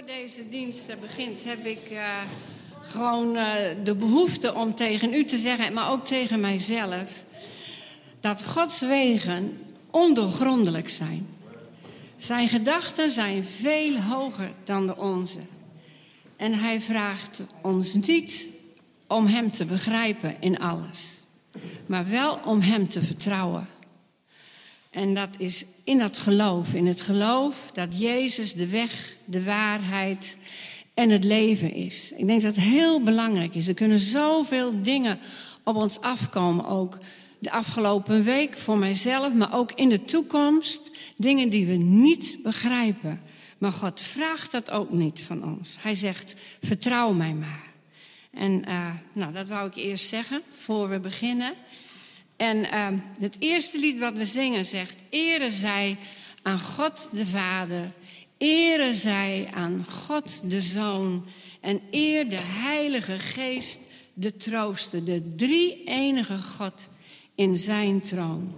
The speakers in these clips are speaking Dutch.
voor deze dienst begint, heb ik uh, gewoon uh, de behoefte om tegen u te zeggen, maar ook tegen mijzelf, dat Gods wegen ondoorgrondelijk zijn. Zijn gedachten zijn veel hoger dan de onze. En hij vraagt ons niet om hem te begrijpen in alles, maar wel om hem te vertrouwen. En dat is in dat geloof, in het geloof dat Jezus de weg, de waarheid en het leven is. Ik denk dat heel belangrijk is. Er kunnen zoveel dingen op ons afkomen, ook de afgelopen week voor mijzelf, maar ook in de toekomst. Dingen die we niet begrijpen. Maar God vraagt dat ook niet van ons. Hij zegt: vertrouw mij maar. En uh, nou, dat wou ik eerst zeggen voor we beginnen. En uh, het eerste lied wat we zingen zegt: Ere zij aan God de Vader, ere zij aan God de Zoon en eer de Heilige Geest de trooster, de drie enige God in zijn troon.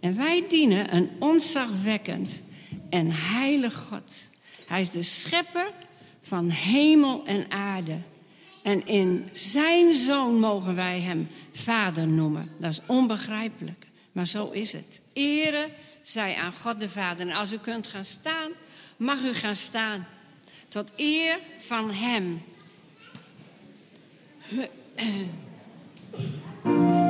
En wij dienen een ontzagwekkend en heilig God. Hij is de schepper van hemel en aarde. En in zijn zoon mogen wij hem vader noemen. Dat is onbegrijpelijk, maar zo is het. Ere zij aan God de Vader. En als u kunt gaan staan, mag u gaan staan. Tot eer van hem.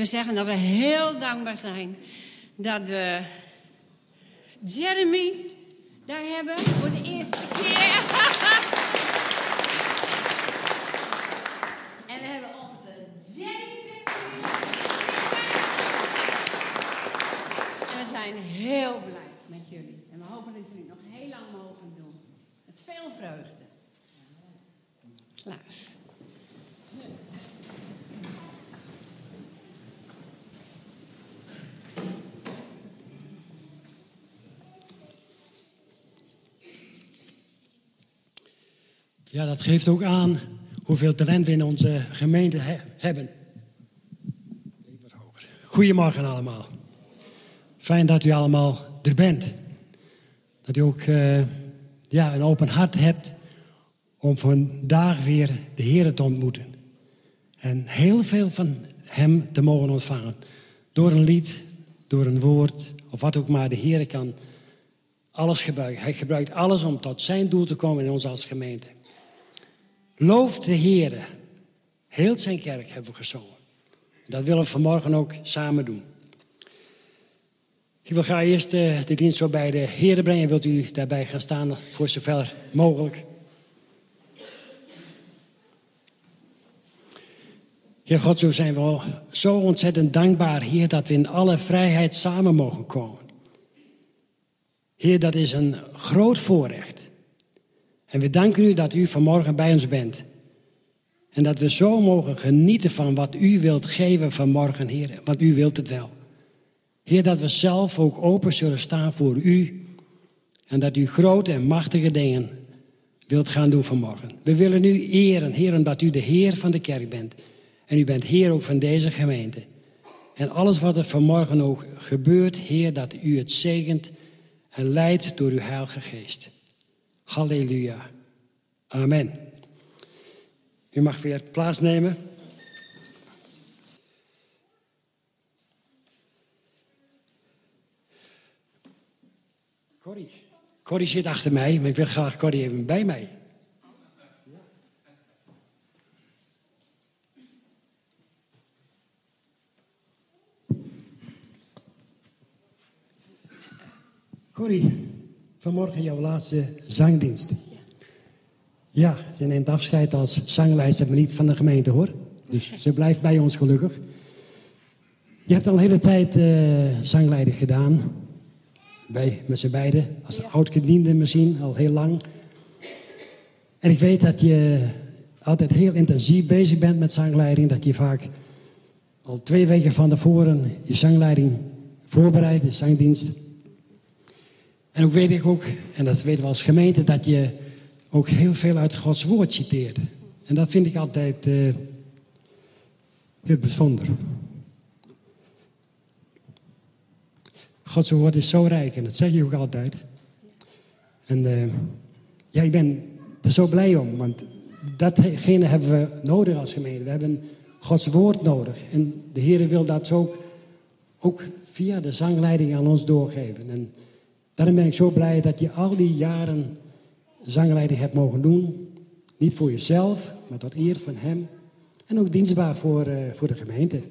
even zeggen dat we heel dankbaar zijn dat we Jeremy daar hebben voor de eerste keer. en we hebben onze Jenny En we zijn heel blij met jullie. En we hopen dat jullie nog heel lang mogen doen. Met veel vreugde. Klaas. Ja, dat geeft ook aan hoeveel talent we in onze gemeente he hebben. Goedemorgen allemaal. Fijn dat u allemaal er bent. Dat u ook uh, ja, een open hart hebt om vandaag weer de Heer te ontmoeten. En heel veel van Hem te mogen ontvangen. Door een lied, door een woord of wat ook maar. De Heer kan alles gebruiken. Hij gebruikt alles om tot zijn doel te komen in ons als gemeente. Loof de Heer. Heel zijn kerk hebben we gezongen. Dat willen we vanmorgen ook samen doen. Ik wil graag eerst de, de dienst zo bij de Heer brengen. Wilt u daarbij gaan staan voor zover mogelijk? Heer God, zo zijn we zo ontzettend dankbaar, Heer, dat we in alle vrijheid samen mogen komen. Heer, dat is een groot voorrecht. En we danken u dat u vanmorgen bij ons bent. En dat we zo mogen genieten van wat u wilt geven vanmorgen, Heer. Want u wilt het wel. Heer, dat we zelf ook open zullen staan voor u. En dat u grote en machtige dingen wilt gaan doen vanmorgen. We willen u eren, Heer, omdat u de Heer van de kerk bent. En u bent Heer ook van deze gemeente. En alles wat er vanmorgen ook gebeurt, Heer, dat u het zegent en leidt door uw Heilige Geest. Halleluja. Amen. U mag weer plaatsnemen. Corrie. Corrie zit achter mij, maar ik wil graag Corrie even bij mij. Vanmorgen jouw laatste zangdienst. Ja, ze neemt afscheid als zanglijster, maar niet van de gemeente hoor. Dus ze blijft bij ons gelukkig. Je hebt al een hele tijd uh, zangleiding gedaan. Bij, met z'n beiden. Als ja. oud-gediende misschien, al heel lang. En ik weet dat je altijd heel intensief bezig bent met zangleiding. Dat je vaak al twee weken van tevoren je zangleiding voorbereidt, de zangdienst. En ook weet ik ook, en dat weten we als gemeente, dat je ook heel veel uit Gods woord citeert. En dat vind ik altijd uh, heel bijzonder. Gods woord is zo rijk en dat zeg je ook altijd. En uh, ja, ik ben er zo blij om, want datgene hebben we nodig als gemeente. We hebben Gods woord nodig. En de Heer wil dat ook, ook via de zangleiding aan ons doorgeven. En Daarom ben ik zo blij dat je al die jaren zangleiding hebt mogen doen. Niet voor jezelf, maar tot eer van Hem. En ook dienstbaar voor, uh, voor de gemeente. En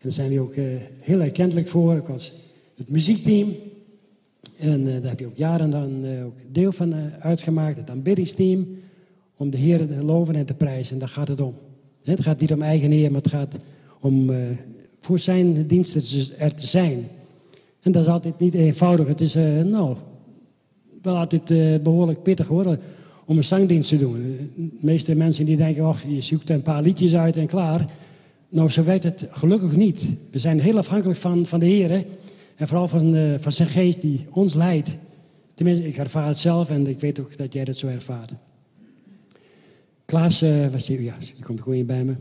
daar zijn we ook uh, heel erkentelijk voor, ook als het muziekteam. En uh, daar heb je ook jaren dan ook deel van uitgemaakt, het aanbiddingsteam. Om de Heer te loven en te prijzen. En daar gaat het om. Het gaat niet om eigen eer, maar het gaat om voor zijn diensten er te zijn. En dat is altijd niet eenvoudig. Het is, uh, nou, wel altijd uh, behoorlijk pittig hoor, om een zangdienst te doen. De meeste mensen die denken, oh, je zoekt een paar liedjes uit en klaar. Nou, zo werkt het gelukkig niet. We zijn heel afhankelijk van, van de Heer. En vooral van, uh, van zijn geest die ons leidt. Tenminste, ik ervaar het zelf en ik weet ook dat jij dat zo ervaart. Klaas, was je, ja, je komt gewoon hier bij me.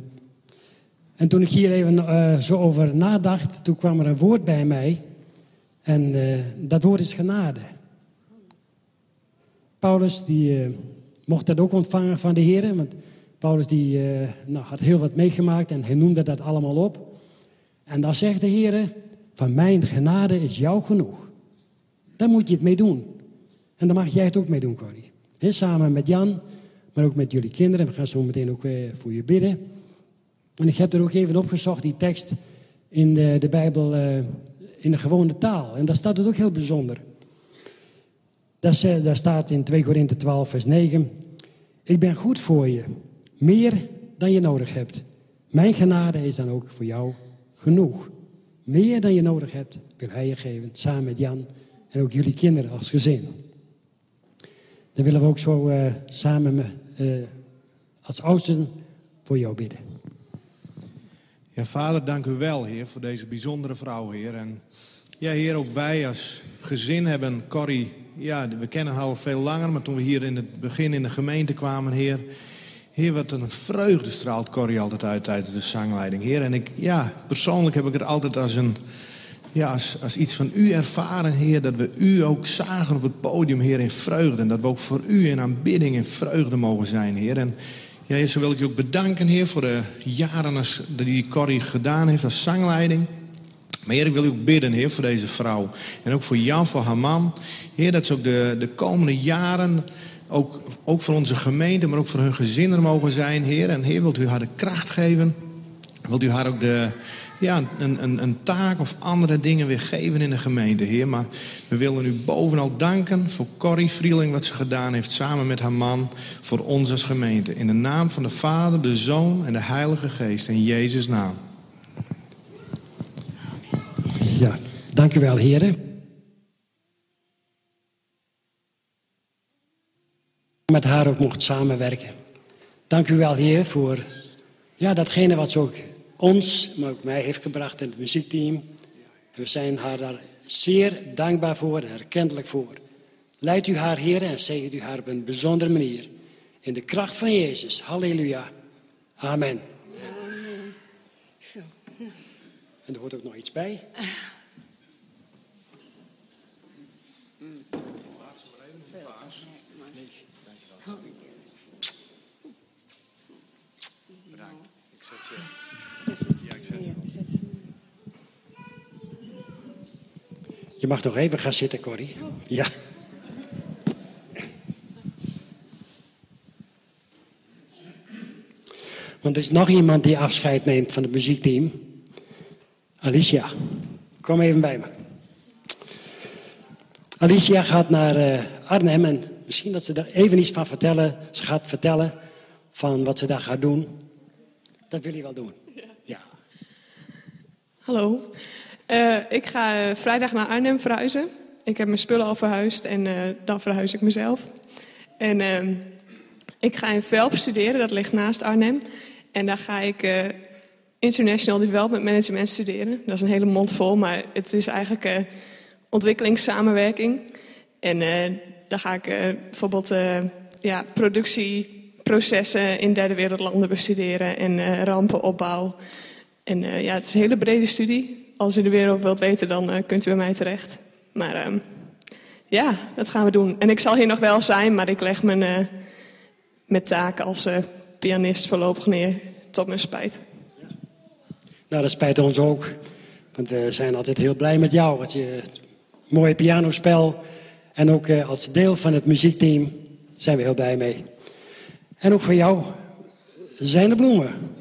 En toen ik hier even zo over nadacht, toen kwam er een woord bij mij. En uh, dat woord is genade. Paulus die, uh, mocht dat ook ontvangen van de Heer. Want Paulus die, uh, nou, had heel wat meegemaakt en hij noemde dat allemaal op. En dan zegt de Heer, van mijn genade is jou genoeg. Daar moet je het mee doen. En daar mag jij het ook mee doen, Corrie. Samen met Jan, maar ook met jullie kinderen. We gaan zo meteen ook voor je bidden. En ik heb er ook even opgezocht, die tekst in de, de Bijbel, in de gewone taal. En daar staat het ook heel bijzonder. Daar, staat in 2 Korinthe 12, vers 9. Ik ben goed voor je, meer dan je nodig hebt. Mijn genade is dan ook voor jou genoeg. Meer dan je nodig hebt, wil hij je geven, samen met Jan en ook jullie kinderen als gezin. Dan willen we ook zo uh, samen uh, als oudsten voor jou bidden. Ja, vader, dank u wel, Heer, voor deze bijzondere vrouw, Heer. En ja, Heer, ook wij als gezin hebben Corrie, ja, we kennen haar al veel langer, maar toen we hier in het begin in de gemeente kwamen, Heer, Heer, wat een vreugde straalt Corrie altijd uit uit de zangleiding, Heer. En ik, ja, persoonlijk heb ik het altijd als een, ja, als, als iets van u ervaren, Heer, dat we u ook zagen op het podium, Heer, in vreugde. En dat we ook voor u in aanbidding in vreugde mogen zijn, Heer. En ja, wil ik je ook bedanken, Heer, voor de jaren die Corrie gedaan heeft als zangleiding. Maar Heer, ik wil u ook bidden, Heer, voor deze vrouw. En ook voor Jan, voor haar man. Heer, dat ze ook de, de komende jaren, ook, ook voor onze gemeente, maar ook voor hun gezinnen mogen zijn, Heer. En Heer, wilt u haar de kracht geven? Wilt u haar ook de, ja, een, een, een taak of andere dingen weer geven in de gemeente, Heer. Maar we willen u bovenal danken voor Corrie Vrieling, wat ze gedaan heeft samen met haar man voor ons als gemeente. In de naam van de Vader, de Zoon en de Heilige Geest. In Jezus' naam. Ja, dank u wel, heren. Met haar ook mocht samenwerken. Dank u wel, Heer, voor ja, datgene wat ze ook ons, maar ook mij heeft gebracht in het muziekteam. En we zijn haar daar zeer dankbaar voor en erkentelijk voor. Leidt u haar, Heer, en zegent u haar op een bijzondere manier. In de kracht van Jezus. Halleluja. Amen. Amen. Zo. En er hoort ook nog iets bij. Je mag nog even gaan zitten, Corrie. Ja. Want er is nog iemand die afscheid neemt van het muziekteam. Alicia, kom even bij me. Alicia gaat naar uh, Arnhem en misschien dat ze daar even iets van vertellen. Ze gaat vertellen van wat ze daar gaat doen. Dat wil je wel doen. Hallo. Uh, ik ga uh, vrijdag naar Arnhem verhuizen. Ik heb mijn spullen al verhuisd en uh, dan verhuis ik mezelf. En ehm, ik ga in Velp studeren, dat ligt naast Arnhem. En daar ga ik International Development Management studeren. Dat is een hele mond vol, maar het is eigenlijk ontwikkelingssamenwerking. En daar ga ik bijvoorbeeld ja, productieprocessen in derde wereldlanden bestuderen en rampenopbouw. En ja, het is een hele brede studie als u de wereld wilt weten, dan uh, kunt u bij mij terecht. Maar uh, ja, dat gaan we doen. En ik zal hier nog wel zijn, maar ik leg mijn, uh, taak als pianist voorlopig neer. Tot mijn spijt. Nou, dat spijt ons ook. Want we zijn altijd heel blij met jou. Met je mooie pianospel. En ook als deel van het muziekteam zijn we heel blij mee. En ook voor jou zijn de bloemen.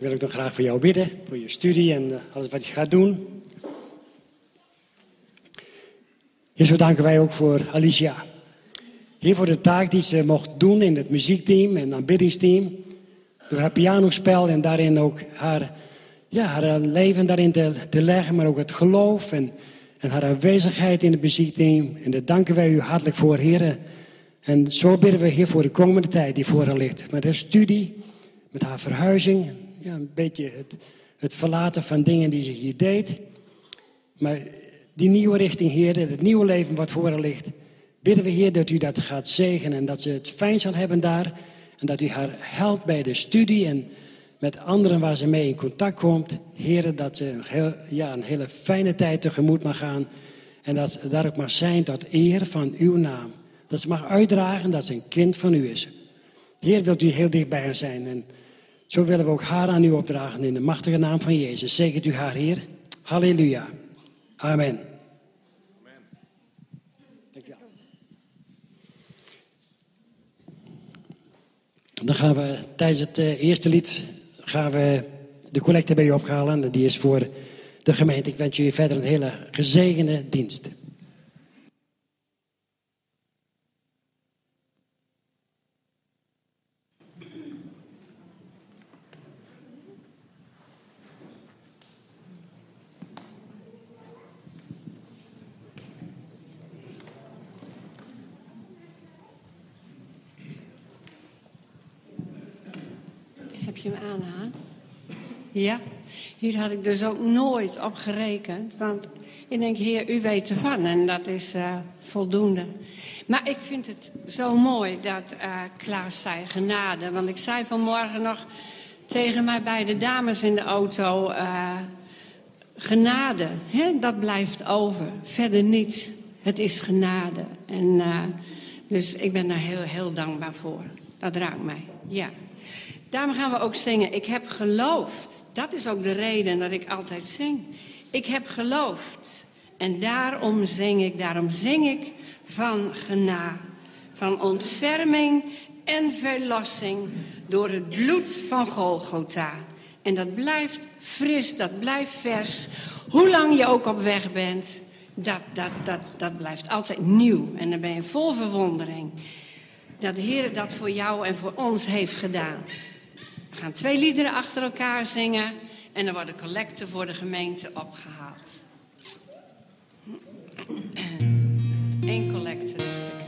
Wil ik nog graag voor jou bidden, voor je studie en eh, alles wat je gaat doen. Hier zo danken wij ook voor Alicia. Hier voor de taak die ze mocht doen in het muziekteam en aanbiddingsteam. Door haar pianospel en daarin ook haar, ja, haar leven daarin te, te leggen, maar ook het geloof en, en haar aanwezigheid in het muziekteam. En daar danken wij u hartelijk voor, heren. En zo bidden we hier voor de komende tijd die voor haar ligt. Met haar studie, met haar verhuizing, ja, een beetje het, het verlaten van dingen die ze hier deed. Maar die nieuwe richting, Heer, het nieuwe leven wat voor haar ligt, bidden we, Heer, dat u dat gaat zegenen en dat ze het fijn zal hebben daar. En dat u haar helpt bij de studie en met anderen waar ze mee in contact komt. Heer, dat ze een, heel, ja, een hele fijne tijd tegemoet mag gaan. En dat ze daar ook mag zijn tot eer van uw naam. Dat ze mag uitdragen dat ze een kind van u is. Heer, wilt u heel dicht bij haar zijn. En zo willen we ook haar aan u opdragen in de machtige naam van Jezus. Zegent u haar, Heer. Halleluja. Amen. Dan gaan we tijdens het eh, eerste lied gaan we de collecte bij u ophalen. Die is voor de gemeente. Ik wens jullie verder een hele gezegende dienst. Je hem Ja. Hier had ik dus ook nooit op gerekend. Want ik denk, heer, u weet ervan. En dat is uh, voldoende. Maar ik vind het zo mooi dat uh, Klaas zei genade. Want ik zei vanmorgen nog tegen mij beide dames in de auto... Uh, genade, hè, dat blijft over. Verder niets. Het is genade. En, dus ik ben daar heel, heel dankbaar voor. Dat raakt mij, ja. Daarom gaan we ook zingen. Ik heb geloofd. Dat is ook de reden dat ik altijd zing. Ik heb geloofd. En daarom zing ik, daarom zing ik van gena. Van ontferming en verlossing door het bloed van Golgotha. En dat blijft fris, dat blijft vers. Hoe lang je ook op weg bent, dat, dat, dat, dat blijft altijd nieuw. En dan ben je vol verwondering. Dat de Heer dat voor jou en voor ons heeft gedaan. We gaan twee liederen achter elkaar zingen en dan worden collecten voor de gemeente opgehaald. Eén collecte ligt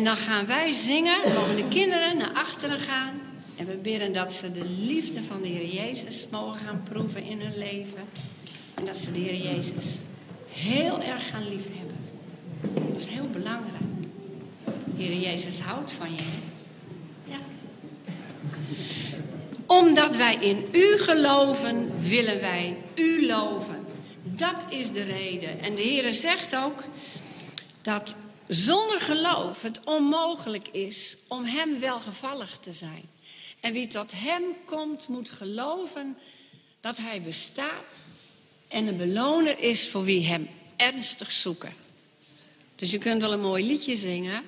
En dan gaan wij zingen, mogen de kinderen naar achteren gaan. En we bidden dat ze de liefde van de Heer Jezus mogen gaan proeven in hun leven. En dat ze de Heer Jezus heel erg gaan liefhebben. Dat is heel belangrijk. Heer Jezus houdt van je. Ja. Omdat wij in u geloven, willen wij u loven. Dat is de reden. En de Heer zegt ook dat zonder geloof het onmogelijk is om Hem welgevallig te zijn. En wie tot Hem komt, moet geloven dat Hij bestaat en een beloner is voor wie hem ernstig zoeken. Dus je kunt wel een mooi liedje zingen,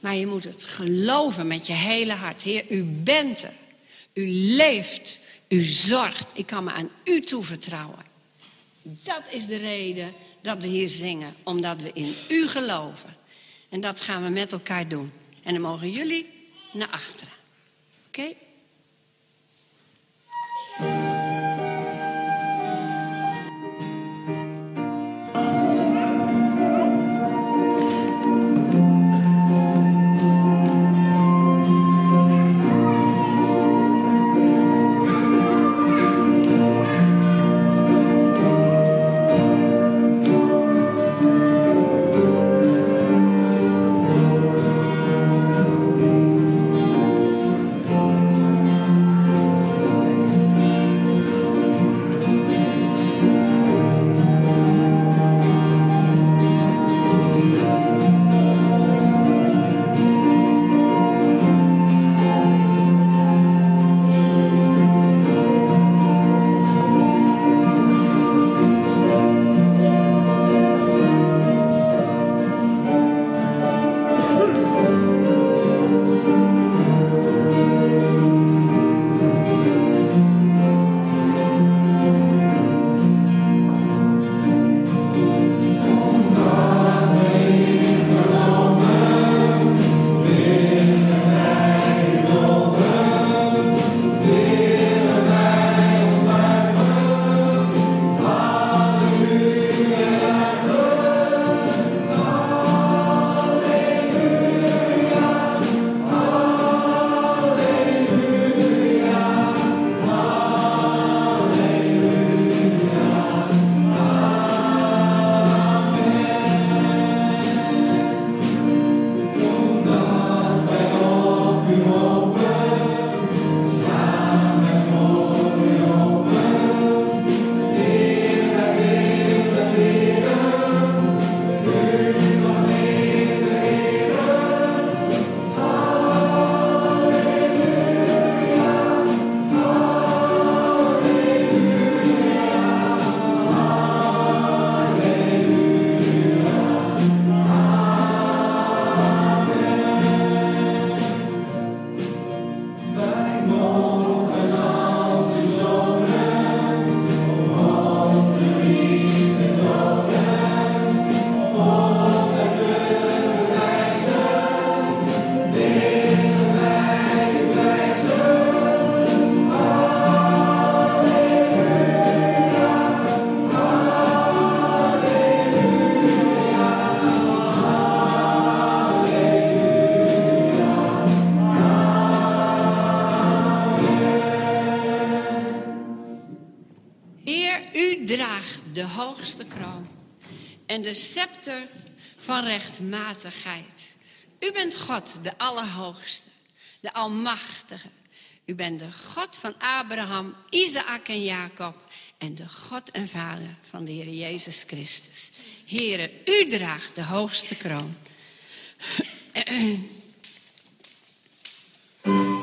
maar je moet het geloven met je hele hart. Heer, u bent er. U leeft. U zorgt. Ik kan me aan u toevertrouwen. Dat is de reden dat we hier zingen, omdat we in u geloven. En dat gaan we met elkaar doen. En dan mogen jullie naar achteren. Oké? En de scepter van rechtmatigheid. U bent God, de Allerhoogste, de Almachtige. U bent de God van Abraham, Isaac en Jacob en de God en Vader van de Heer Jezus Christus. Here, u draagt de hoogste kroon.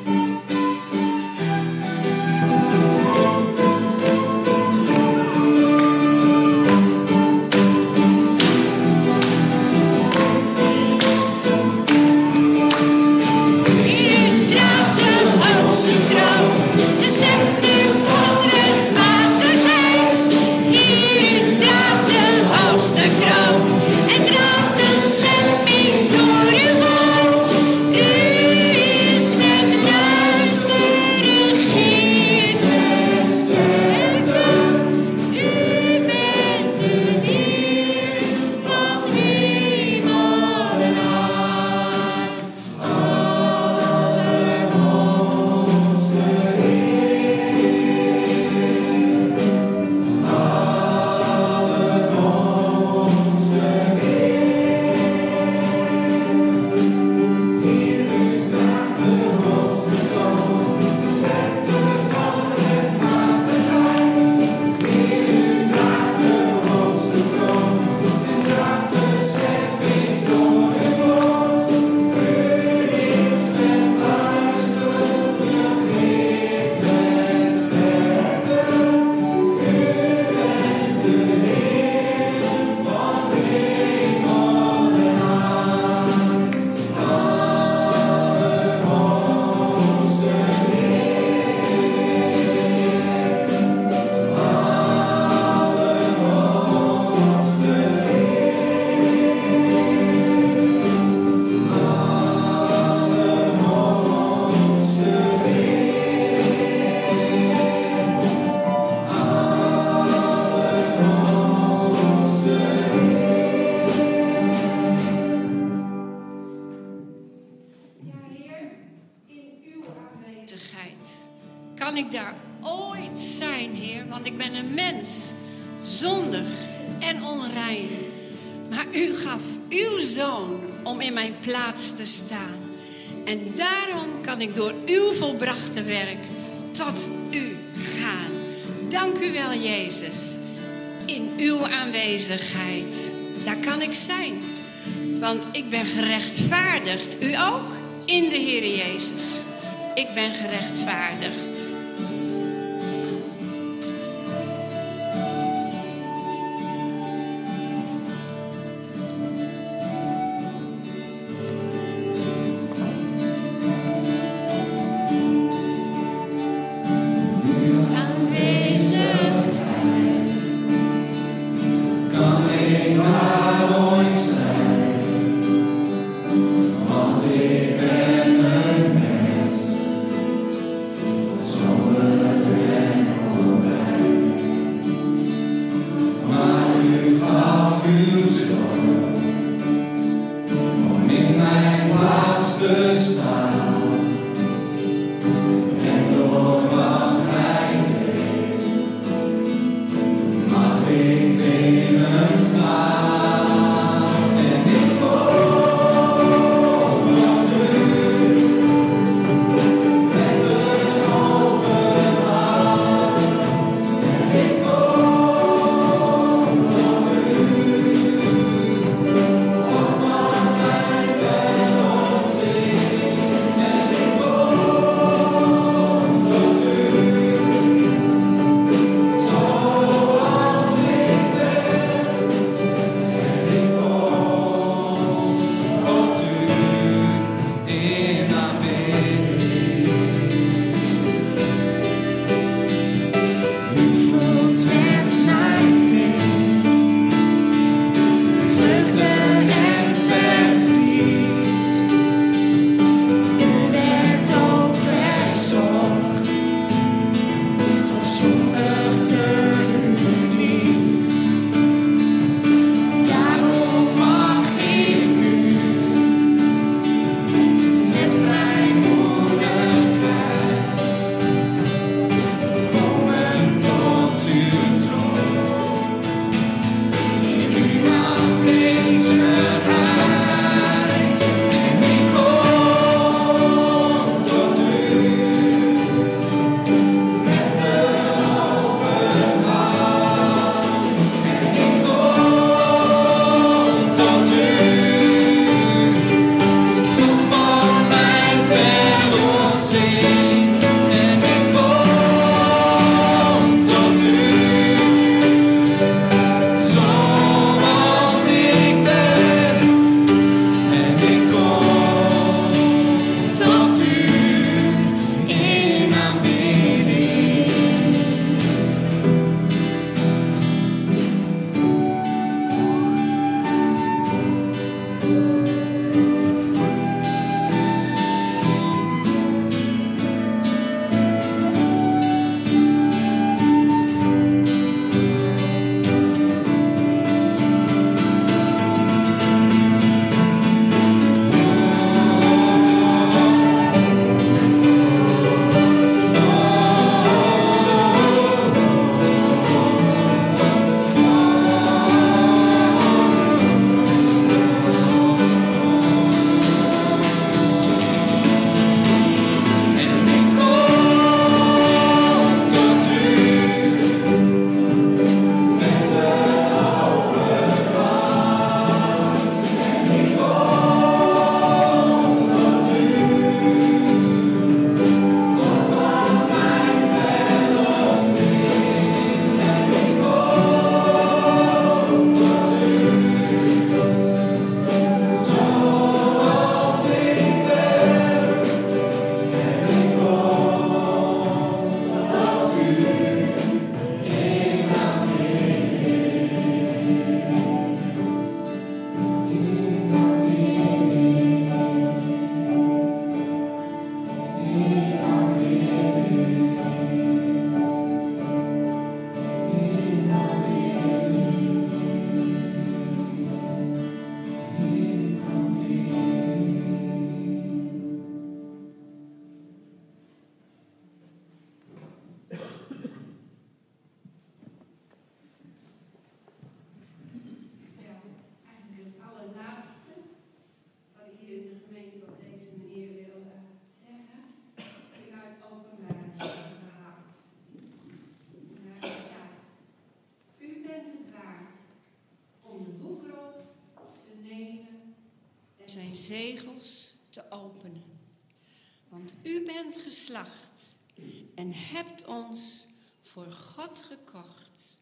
en hebt ons voor God gekocht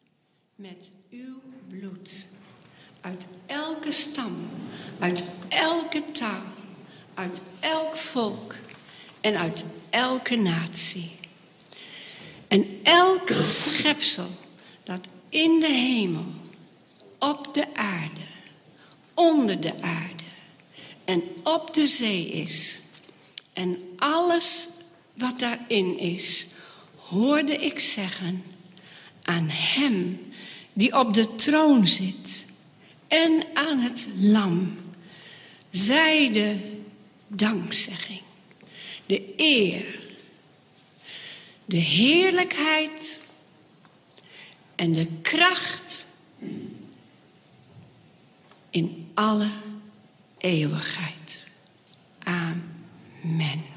met uw bloed. Uit elke stam, uit elke taal, uit elk volk en uit elke natie. En elke schepsel dat in de hemel, op de aarde, onder de aarde en op de zee is. En alles wat daarin is, hoorde ik zeggen aan Hem die op de troon zit en aan het lam. Zij de dankzegging, de eer, de heerlijkheid en de kracht in alle eeuwigheid. Amen.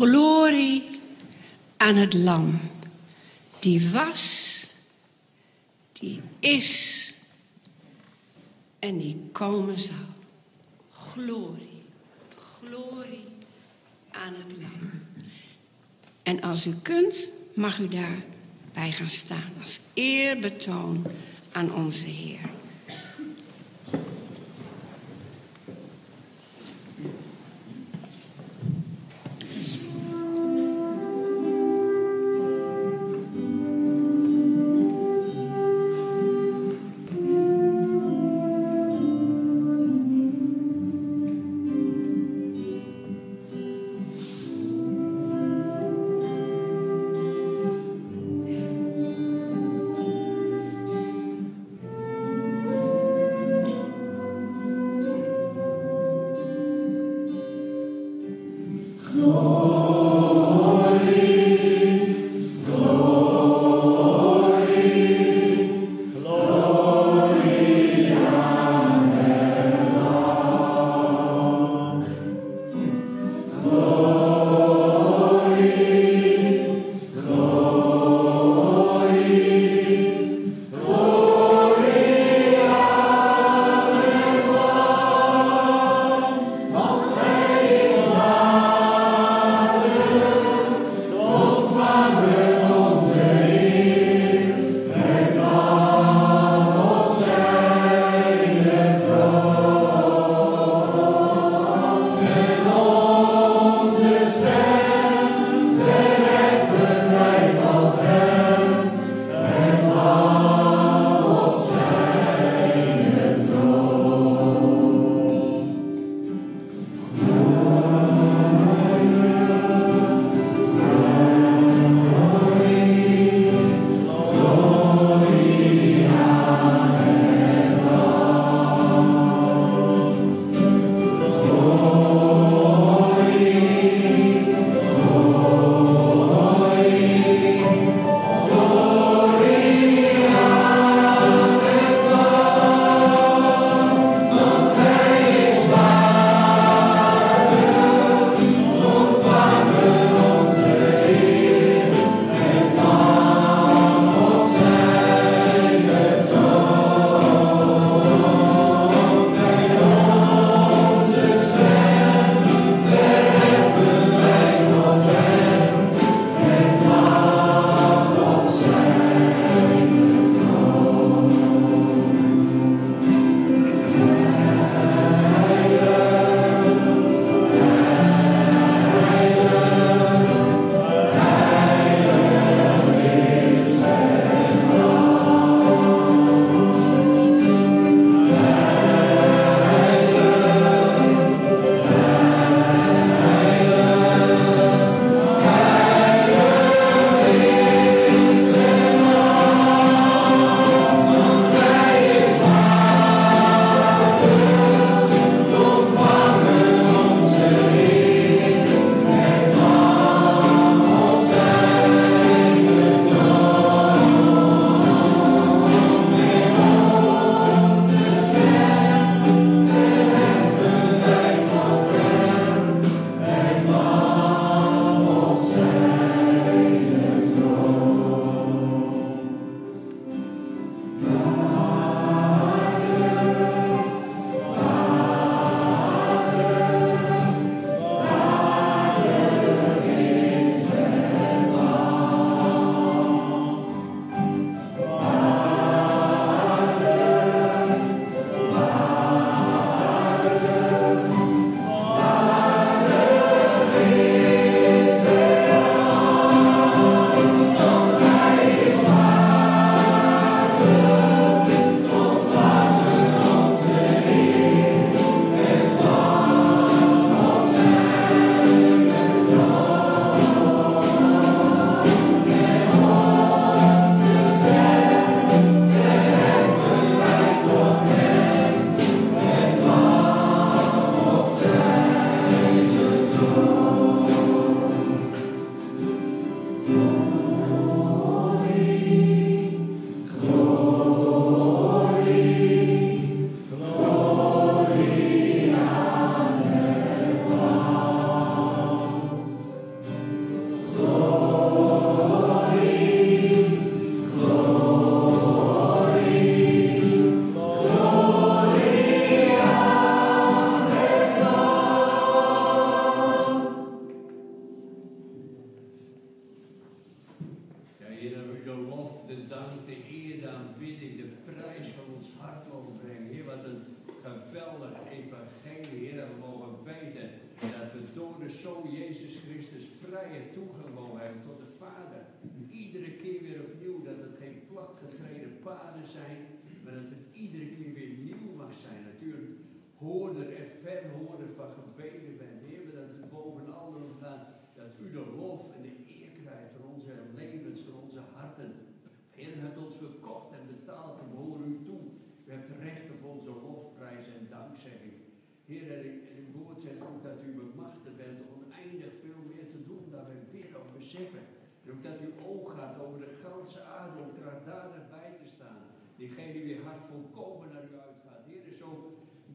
Glorie aan het lam die was, die is en die komen zal. Glorie, glorie aan het lam. En als u kunt, mag u daarbij gaan staan als eerbetoon aan onze Heer.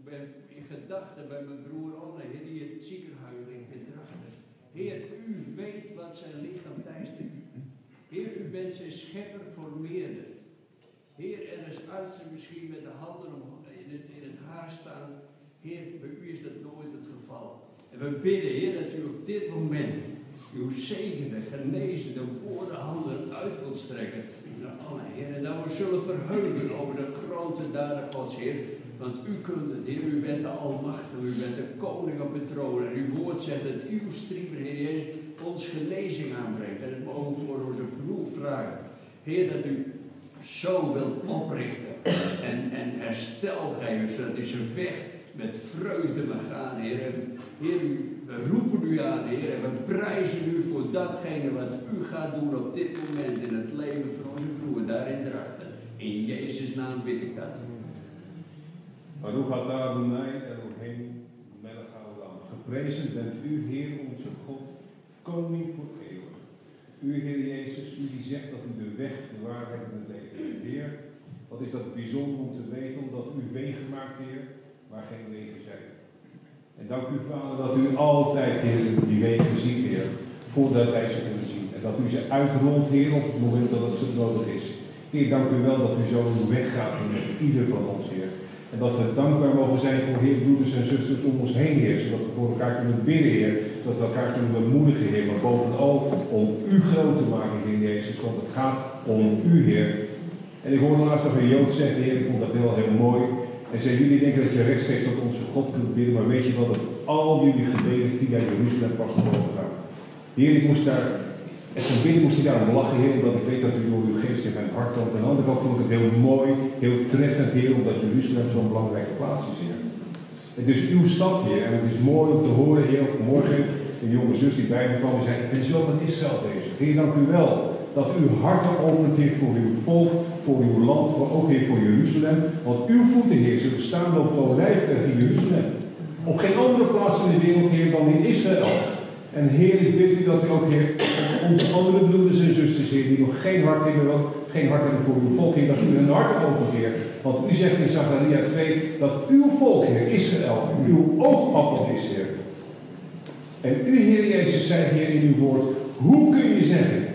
Ben in gedachten bij mijn broer Heer, die het ziekenhuis ligt in Drachten. Heer, u weet wat zijn lichaam teistert. Heer, u bent zijn schepper voor meerder. Heer, en als artsen misschien met de handen in het, in het haar staan. Heer, bij u is dat nooit het geval. En we bidden, Heer, dat u op dit moment uw zegende, genezende woordenhanden uit wilt strekken naar alle, Heer. En dat we zullen verheugen over de grote daden Gods, Heer. Want u kunt het, Heer. U bent de Almachtige, u bent de koning op het troon. En uw woord zegt dat uw striemen, Heer, ons genezing aanbrengt. En het mogen voor onze broer vragen. Heer, dat u zo wilt oprichten en, en herstel geven, zodat hij zijn weg met vreugde mag gaan, Heer. Heer, u, we roepen u aan, Heer, en we prijzen u voor datgene wat u gaat doen op dit moment in het leven van onze broer, daarin drachten. In Jezus' naam bid ik dat. Baruch atah Adonai Elohim melech haolam. Geprezen bent u, Heer onze God, koning voor eeuwig. U, Heer Jezus, u die zegt dat u de weg, de waarheid en het leven bent. Heer, wat is dat bijzonder om te weten, omdat u wegen maakt, Heer, waar geen wegen zijn. En dank u, Vader, dat u altijd, Heer, die wegen ziet, Heer, voordat wij ze kunnen zien. En dat u ze uitrolt, Heer, op het moment dat het zo nodig is. Heer, dank u wel dat u zo weg gaat met ieder van ons, Heer. En dat we dankbaar mogen zijn voor Heer, broeders en zusters om ons heen, Heer. Zodat we voor elkaar kunnen bidden, Heer. Zodat we elkaar kunnen bemoedigen, Heer. Maar bovenal om U groot te maken, Heer Jezus. Want het gaat om U, Heer. En ik hoorde laatst nog een Jood zeggen, Heer, ik vond dat heel, heel mooi. En zei, jullie denken dat je rechtstreeks tot onze God kunt bidden. Maar weet je wat, dat al jullie gebeden via Jeruzalem pas geboren gaan. Heer, ik moest daar en van binnen moest ik daarom lachen, Heer, omdat ik weet dat u door uw geest in mijn hart komt. Aan de andere kant vond ik het heel mooi, heel treffend, Heer, omdat Jeruzalem zo'n belangrijke plaats is, Heer. Het is uw stad, Heer, en het is mooi om te horen, Heer, ook vanmorgen een jonge zus die bij me kwam en zei, ik ben zo met Israël bezig. Heer, dank u wel dat u harten opent, Heer, voor uw volk, voor uw land, maar ook, Heer, voor Jeruzalem. Want uw voeten, Heer, zullen staan op de olijfberg in Jeruzalem. Op geen andere plaats in de wereld, Heer, dan in Israël. En Heer, ik bid u dat u ook, Heer, onze andere broeders en zusters, Heer, die nog geen hart hebben, wel, geen hart hebben voor uw volk, dat u hun hart opent, Heer. Want u zegt in Zacharia 2 dat uw volk, Heer, Israël, uw oogappel is, Heer. En u, Heer Jezus, zei, Heer, in uw woord, hoe kun je zeggen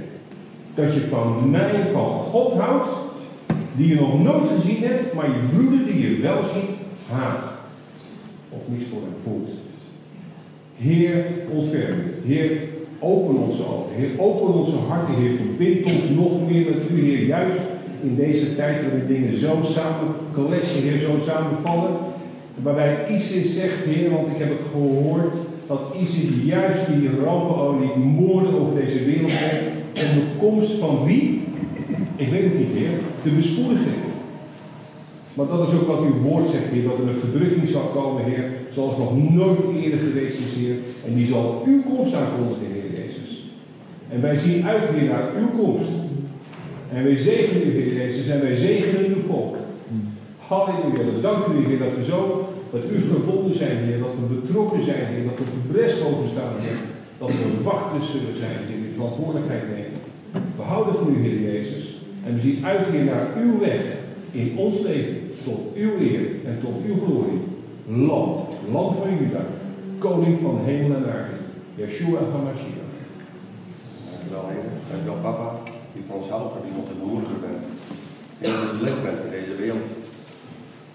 dat je van mij, van God houdt, die je nog nooit gezien hebt, maar je broeder die je wel ziet, haat? Of niets voor hem voelt. Heer, ontferm. Heer, open onze ogen. Heer, open onze harten. Heer, verbind ons nog meer met u, Heer. Juist in deze tijd waarin dingen zo samen kletsen, Heer, zo samenvallen. Waarbij ISIS zegt, Heer, want ik heb het gehoord, dat ISIS juist die rampenolie, die moorden over deze wereld brengt. Om de komst van wie? Ik weet het niet, Heer. Te bespoedigen. Maar dat is ook wat uw woord zegt, Heer, dat er een verdrukking zal komen, Heer, zoals nog nooit eerder geweest is, Heer. En die zal uw komst aankondigen, Heer Jezus. En wij zien uit, Heer, naar uw komst. En wij zegenen u, Heer Jezus, en wij zegenen uw volk. Halleluja. We danken u, Heer, dat we zo met u verbonden zijn, Heer. Dat we betrokken zijn, Heer. Dat we op de bres mogen staan, Heer. Dat we wachters zullen zijn, Heer. Die verantwoordelijkheid nemen. We houden van u, Heer Jezus. En we zien uit, Heer, naar uw weg in ons leven. Tot uw eer en tot uw glorie. Lam, Lam van Juda. Koning van hemel en aarde. Yeshua HaMashiach. Dankjewel, Heer. Dankjewel, papa, die van ons helpt en die ons te bemoedigen bent. Heer, dat het licht bent in deze wereld.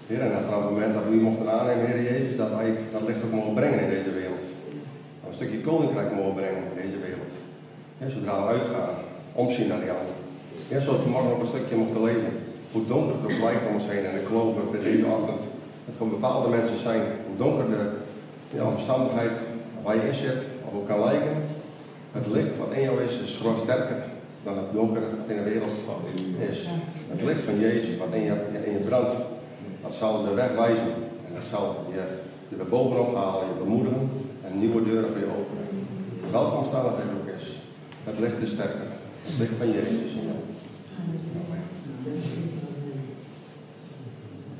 Heer, en dat het moment dat we u mochten aannemen, Heer Jezus, dat wij dat licht ook mogen brengen in deze wereld. Dat we een stukje koninkrijk mogen brengen in deze wereld. Zodra we uitgaan, omzien naar jou. Heer, zoals we vanmorgen ook een stukje mochten lezen. Hoe donker het ook lijkt om ons heen. En ik geloof dat we deze ochtend Dat voor bepaalde mensen zijn een donkere ja, omstandigheid waar je in zit, of hoe kan lijken. Het licht wat in jou is, is gewoon sterker dan het donkere wat in de wereld is. Het licht van Jezus wat in je, in je brandt, dat zal de weg wijzen. En dat zal je, je er bovenop halen, je bemoedigen en nieuwe deuren voor je openen. Welke omstandigheid ook is, het licht is sterker. Het licht van Jezus.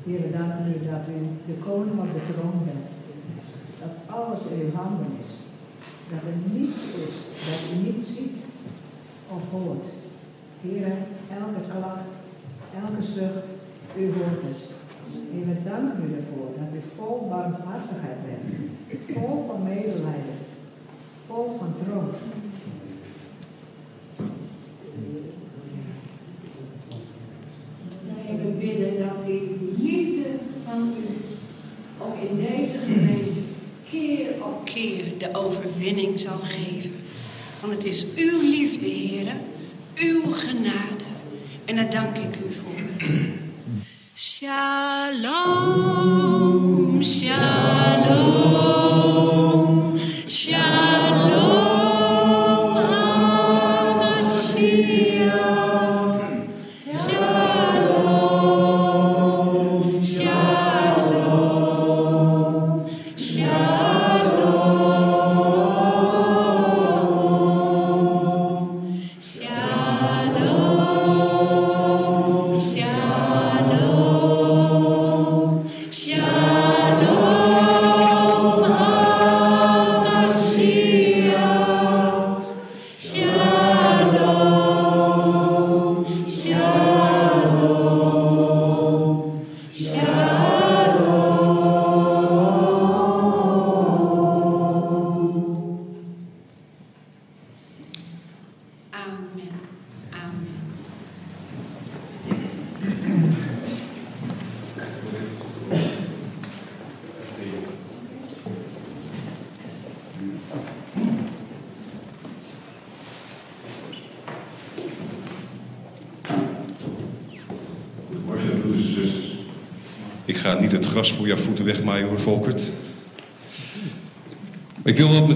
Heer, we danken u dat u de koning op de troon bent. Dat alles in uw handen is. Dat er niets is dat u niet ziet of hoort. Heer, elke klacht, elke zucht, u hoort het. Heer, we danken u ervoor dat u vol barmhartigheid bent. Vol van medelijden. Vol van troost. Wij we bidden dat die liefde van u ook in deze gemeente keer op keer de overwinning zal geven. Want het is uw liefde, heren, uw genade. En daar dank ik u voor. Shalom, shalom,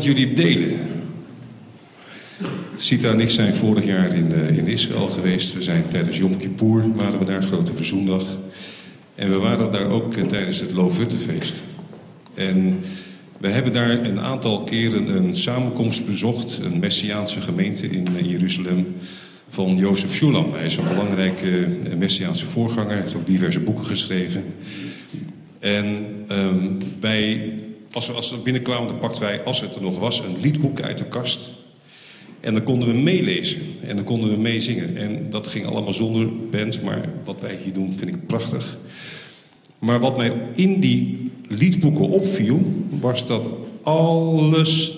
met jullie delen. Sita en ik zijn vorig jaar in, eh, in Israël geweest. We zijn tijdens Yom Kippur, waren we daar, grote verzoendag. En we waren daar ook eh, tijdens het Loofhuttenfeest. En we hebben daar een aantal keren een samenkomst bezocht, een Messiaanse gemeente in eh, Jeruzalem, van Jozef Shulam. Hij is een belangrijke Messiaanse voorganger, heeft ook diverse boeken geschreven. En ehm, wij, als we, als we binnenkwamen, dan pakten wij, als het er nog was, een liedboek uit de kast. En dan konden we meelezen en dan konden we meezingen. En dat ging allemaal zonder band, maar wat wij hier doen vind ik prachtig. Maar wat mij in die liedboeken opviel, was dat alles,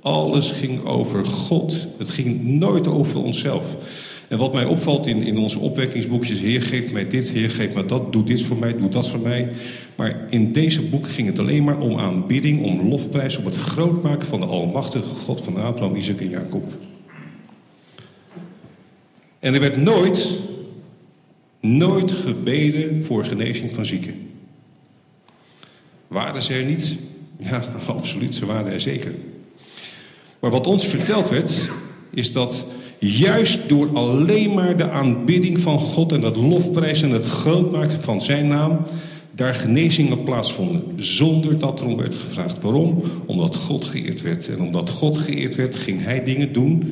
alles ging over God. Het ging nooit over onszelf. En wat mij opvalt in, in onze opwekkingsboekjes, Heer geef mij dit, Heer geef mij dat, doe dit voor mij, doe dat voor mij. Maar in deze boeken ging het alleen maar om aanbidding, om lofprijs, om het grootmaken van de Almachtige God van Abraham, Isaac en Jacob. En er werd nooit, nooit gebeden voor genezing van zieken. Waren ze er niet? Ja, absoluut, ze waren er zeker. Maar wat ons verteld werd, is dat juist door alleen maar de aanbidding van God en dat lofprijs en het grootmaken van zijn naam, daar genezingen plaatsvonden, zonder dat erom werd gevraagd. Waarom? Omdat God geëerd werd. En omdat God geëerd werd, ging hij dingen doen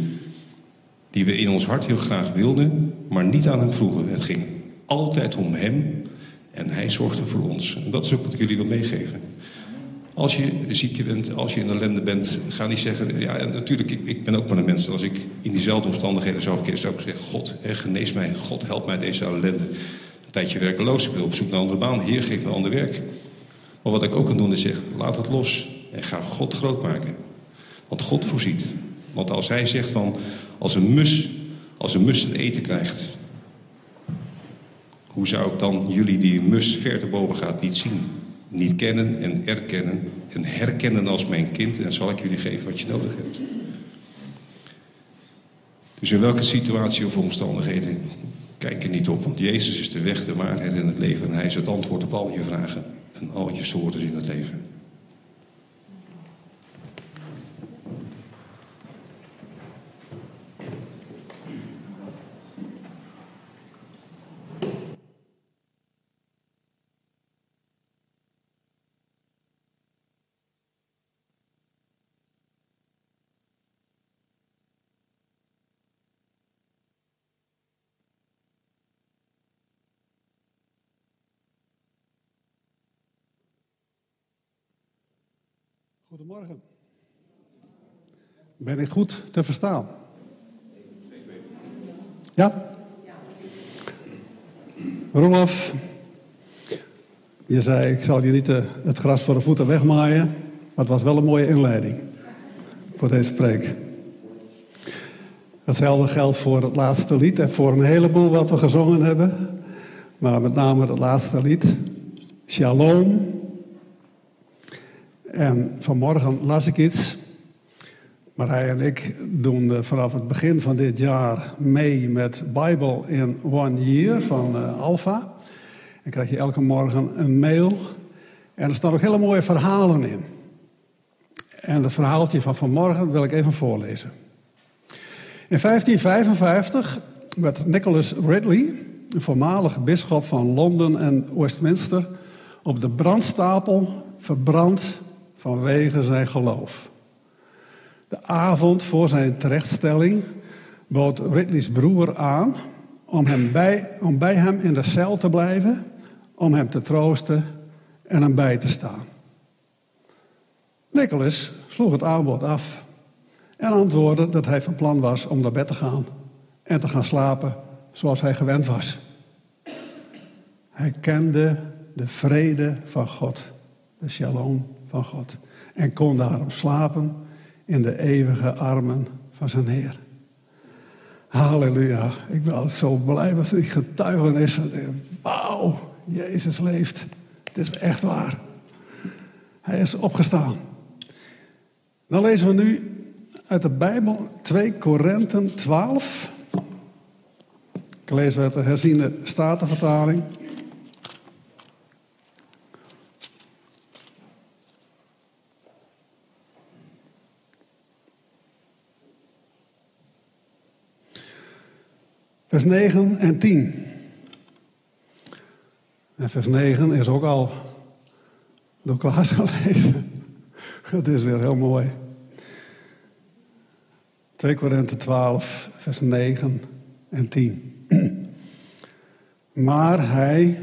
die we in ons hart heel graag wilden, maar niet aan hem vroegen. Het ging altijd om hem en hij zorgde voor ons. En dat is ook wat ik jullie wil meegeven. Als je ziek bent, als je in ellende bent, ga niet zeggen... Ja, natuurlijk, ik, ik ben ook maar een mens. Als ik in diezelfde omstandigheden zou verkeren, zou zeggen... God, hè, genees mij. God, help mij deze ellende. Een tijdje werkeloos, ik wil op zoek naar een andere baan. Heer, geef me ander werk. Maar wat ik ook kan doen is zeggen, laat het los. En ga God groot maken. Want God voorziet. Want als hij zegt van, als een mus, als een mus een eten krijgt... Hoe zou ik dan jullie die mus ver te boven gaat niet zien? Niet kennen en erkennen en herkennen als mijn kind. En dan zal ik jullie geven wat je nodig hebt. Dus in welke situatie of omstandigheden, kijk er niet op. Want Jezus is de weg, de waarheid en het leven. En hij is het antwoord op al je vragen. en al je soorten in het leven. Goedemorgen. Ben ik goed te verstaan? Ja? Rolof, je zei ik zal je niet eh, het gras voor de voeten wegmaaien, maar het was wel een mooie inleiding voor deze preek. Hetzelfde geldt voor het laatste lied en voor een heleboel wat we gezongen hebben, maar met name het laatste lied. Shalom, en vanmorgen las ik iets. Marij en ik doen vanaf het begin van dit jaar mee met Bible in One Year van uh, Alpha. En krijg je elke morgen een mail. En er staan ook hele mooie verhalen in. En het verhaaltje van vanmorgen wil ik even voorlezen. In 1555 werd Nicholas Ridley, een voormalig bisschop van Londen en Westminster, op de brandstapel verbrand vanwege zijn geloof. De avond voor zijn terechtstelling bood Ridley's broer aan om, hem bij, om bij hem in de cel te blijven, om hem te troosten en hem bij te staan. Nicholas sloeg het aanbod af en antwoordde dat hij van plan was om naar bed te gaan en te gaan slapen zoals hij gewend was. Hij kende de vrede van God, de shalom En kon daarom slapen in de eeuwige armen van zijn Heer. Halleluja. Ik ben altijd zo blij met die getuigenis. Wauw, Jezus leeft. Het is echt waar. Hij is opgestaan. Dan lezen we nu uit de Bijbel 2 Korinthen 12. Ik lees uit de herziende statenvertaling. Vers 9 en 10. En vers 9 is ook al door Klaas gelezen. Het is weer heel mooi. 2 Korinthe 12, vers 9 en 10. Maar hij,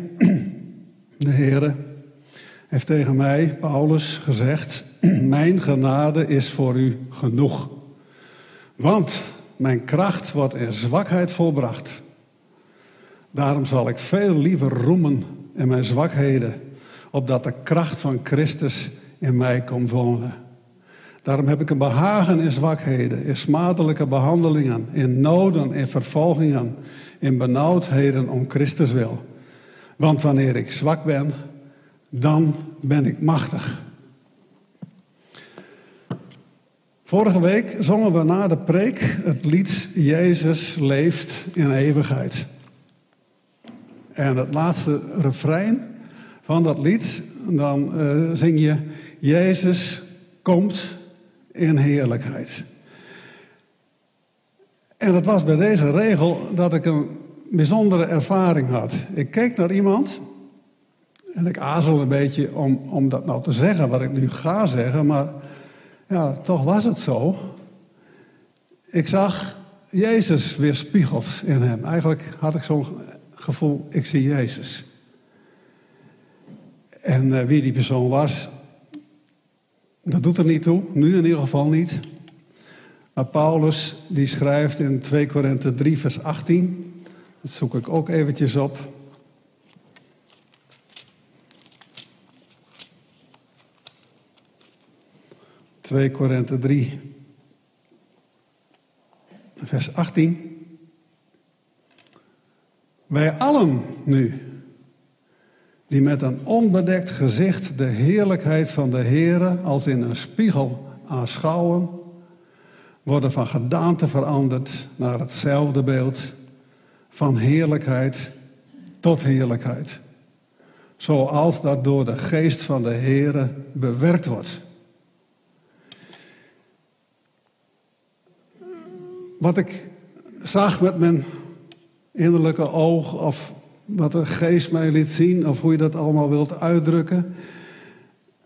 de Heere, heeft tegen mij, Paulus, gezegd: Mijn genade is voor u genoeg. Want mijn kracht wordt in zwakheid volbracht. Daarom zal ik veel liever roemen in mijn zwakheden, opdat de kracht van Christus in mij komt wonen. Daarom heb ik een behagen in zwakheden, in smadelijke behandelingen, in noden, in vervolgingen, in benauwdheden om Christus wil. Want wanneer ik zwak ben, dan ben ik machtig. Vorige week zongen we na de preek het lied Jezus leeft in eeuwigheid. En het laatste refrein van dat lied, dan uh, zing je Jezus komt in heerlijkheid. En het was bij deze regel dat ik een bijzondere ervaring had. Ik keek naar iemand en ik aarzel een beetje om, om dat nou te zeggen, wat ik nu ga zeggen, maar ja, toch was het zo. Ik zag Jezus weer spiegeld in hem. Eigenlijk had ik zo'n gevoel, ik zie Jezus. En uh, wie die persoon was, dat doet er niet toe, nu in ieder geval niet. Maar Paulus die schrijft in 2 Korinthe 3 vers 18, dat zoek ik ook eventjes op. 2 Korinthe 3, vers 18. Wij allen nu, die met een onbedekt gezicht de heerlijkheid van de Heere als in een spiegel aanschouwen, worden van gedaante veranderd naar hetzelfde beeld, van heerlijkheid tot heerlijkheid. zoals dat door de geest van de Heere bewerkt wordt. Wat ik zag met mijn innerlijke oog, of wat de geest mij liet zien, of hoe je dat allemaal wilt uitdrukken,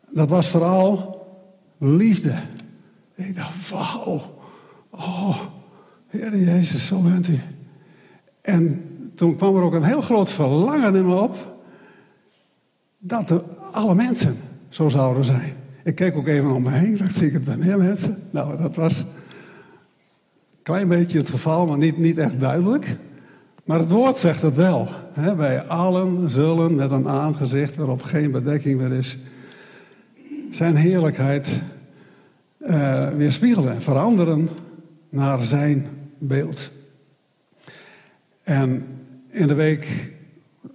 dat was vooral liefde. Ik dacht, wauw, oh, Heer Jezus, zo bent u. En toen kwam er ook een heel groot verlangen in me op dat alle mensen zo zouden zijn. Ik keek ook even om me heen, dacht ik het bij meer mensen. Nou, dat was klein beetje het geval, maar niet, niet echt duidelijk. Maar het woord zegt het wel. Wij allen zullen met een aangezicht waarop geen bedekking meer is, zijn heerlijkheid uh, weerspiegelen en veranderen naar zijn beeld. En in de week,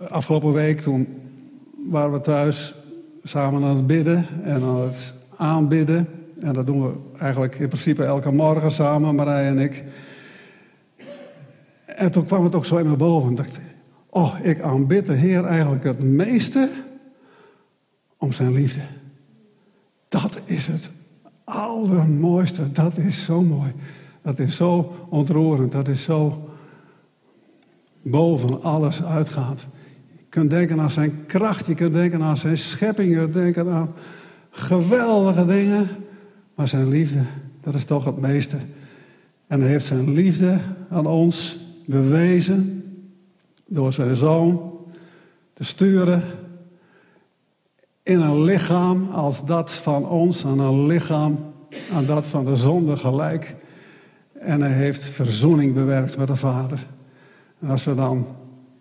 afgelopen week, toen waren we thuis samen aan het bidden en aan het aanbidden. En dat doen we eigenlijk in principe elke morgen samen, Marij en ik. En toen kwam het ook zo in me boven. Ik dacht, oh, ik aanbid de Heer eigenlijk het meeste om zijn liefde. Dat is het allermooiste. Dat is zo mooi. Dat is zo ontroerend. Dat is zo boven alles uitgaand. Je kunt denken aan zijn kracht. Je kunt denken aan zijn schepping. Je kunt denken aan geweldige dingen. Maar zijn liefde, dat is toch het meeste. En hij heeft zijn liefde aan ons bewezen door zijn zoon te sturen in een lichaam als dat van ons, aan een lichaam aan dat van de zonde gelijk. En hij heeft verzoening bewerkt met de Vader. En als we dan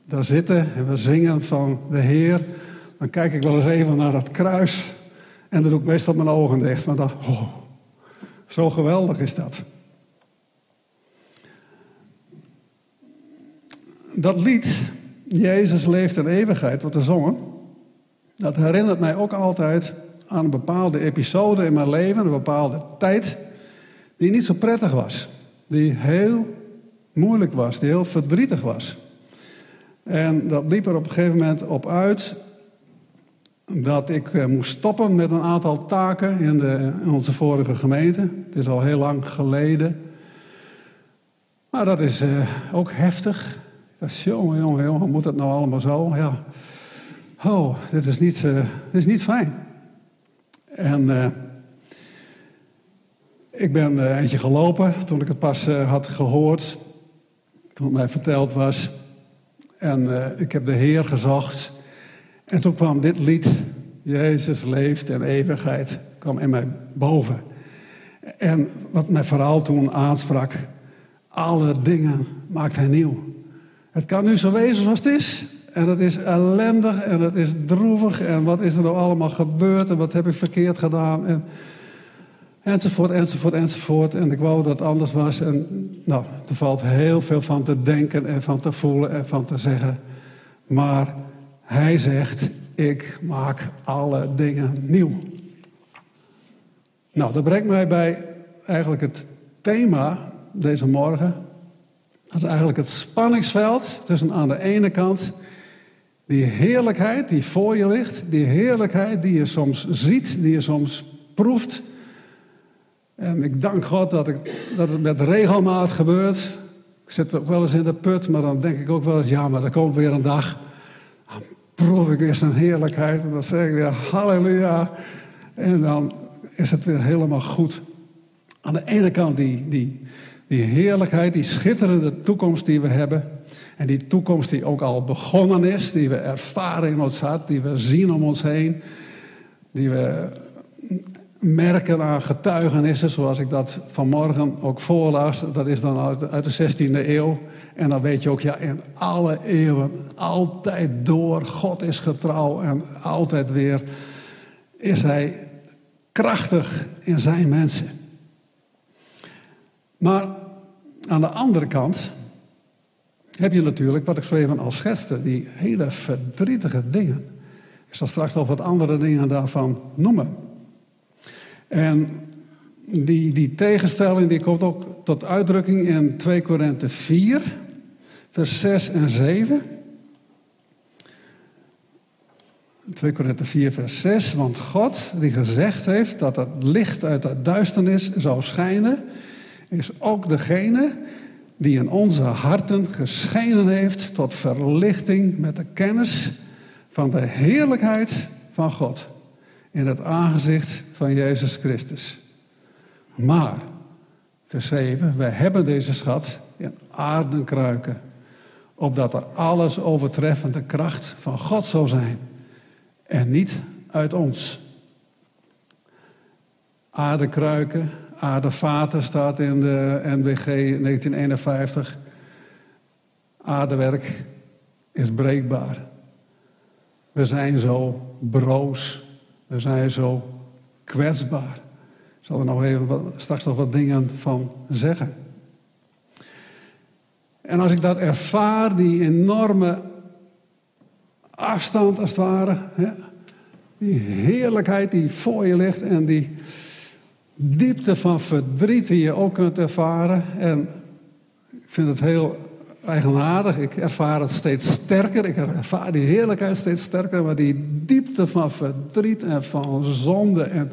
daar zitten en we zingen van de Heer, dan kijk ik wel eens even naar dat kruis. En dan doe ik meestal mijn ogen dicht. Want dan, oh, zo geweldig is dat. Dat lied, Jezus leeft in eeuwigheid, wat we zongen, dat herinnert mij ook altijd aan een bepaalde episode in mijn leven, een bepaalde tijd, die niet zo prettig was. Die heel moeilijk was, die heel verdrietig was. En dat liep er op een gegeven moment op uit dat ik eh, moest stoppen met een aantal taken in, de, onze vorige gemeente. Het is al heel lang geleden. Maar dat is uh, ook heftig. Dat is, jongen, jongen, jongen, moet het nou allemaal zo? Ja. Oh, dit is niet, uh, dit is niet fijn. En ik ben eentje gelopen toen ik het pas had gehoord. Toen het mij verteld was. En ik heb de Heer gezocht. En toen kwam dit lied, Jezus leeft en eeuwigheid, kwam in mij boven. En wat mij vooral toen aansprak, alle dingen maakt hij nieuw. Het kan nu zo wezen zoals het is. En het is ellendig en het is droevig. En wat is er nou allemaal gebeurd en wat heb ik verkeerd gedaan. En, enzovoort, enzovoort, enzovoort. En ik wou dat het anders was. En nou, er valt heel veel van te denken en van te voelen en van te zeggen. Maar hij zegt, ik maak alle dingen nieuw. Nou, dat brengt mij bij eigenlijk het thema deze morgen. Dat is eigenlijk het spanningsveld tussen aan de ene kant die heerlijkheid die voor je ligt, die heerlijkheid die je soms ziet, die je soms proeft. En ik dank God dat, ik, dat het met regelmaat gebeurt. Ik zit ook wel eens in de put, maar dan denk ik ook wel eens, ja, maar er komt weer een dag. Proef ik weer zijn heerlijkheid en dan zeg ik weer halleluja. En dan is het weer helemaal goed. Aan de ene kant die, die, die heerlijkheid, die schitterende toekomst die we hebben. En die toekomst die ook al begonnen is, die we ervaren in ons hart, die we zien om ons heen, die we merken aan getuigenissen, zoals ik dat vanmorgen ook voorlas. Dat is dan uit, uit de 16e eeuw. En dan weet je ook, ja, in alle eeuwen, altijd door, God is getrouw en altijd weer is Hij krachtig in zijn mensen. Maar aan de andere kant heb je natuurlijk, wat ik zo even al schetste, die hele verdrietige dingen. Ik zal straks nog wat andere dingen daarvan noemen. En die, die tegenstelling die komt ook tot uitdrukking in 2 Korinthe 4, vers 6 en 7. 2 Korinther 4, vers 6. Want God, die gezegd heeft dat het licht uit de duisternis zou schijnen, is ook degene die in onze harten geschenen heeft tot verlichting met de kennis van de heerlijkheid van God in het aangezicht van Jezus Christus. Maar, vers 7, wij hebben deze schat in aardenkruiken, opdat er alles overtreffende kracht van God zou zijn en niet uit ons. Aardekruiken, aardevaten staat in de NBG 1951. Aardewerk is breekbaar. We zijn zo broos. We zijn zo kwetsbaar. Ik zal er nog even straks nog wat dingen van zeggen. En als ik dat ervaar, die enorme afstand als het ware, hè, die heerlijkheid die voor je ligt en die diepte van verdriet die je ook kunt ervaren. En ik vind het heel eigenaardig. Ik ervaar het steeds sterker. Ik ervaar die heerlijkheid steeds sterker. Maar die diepte van verdriet en van zonde en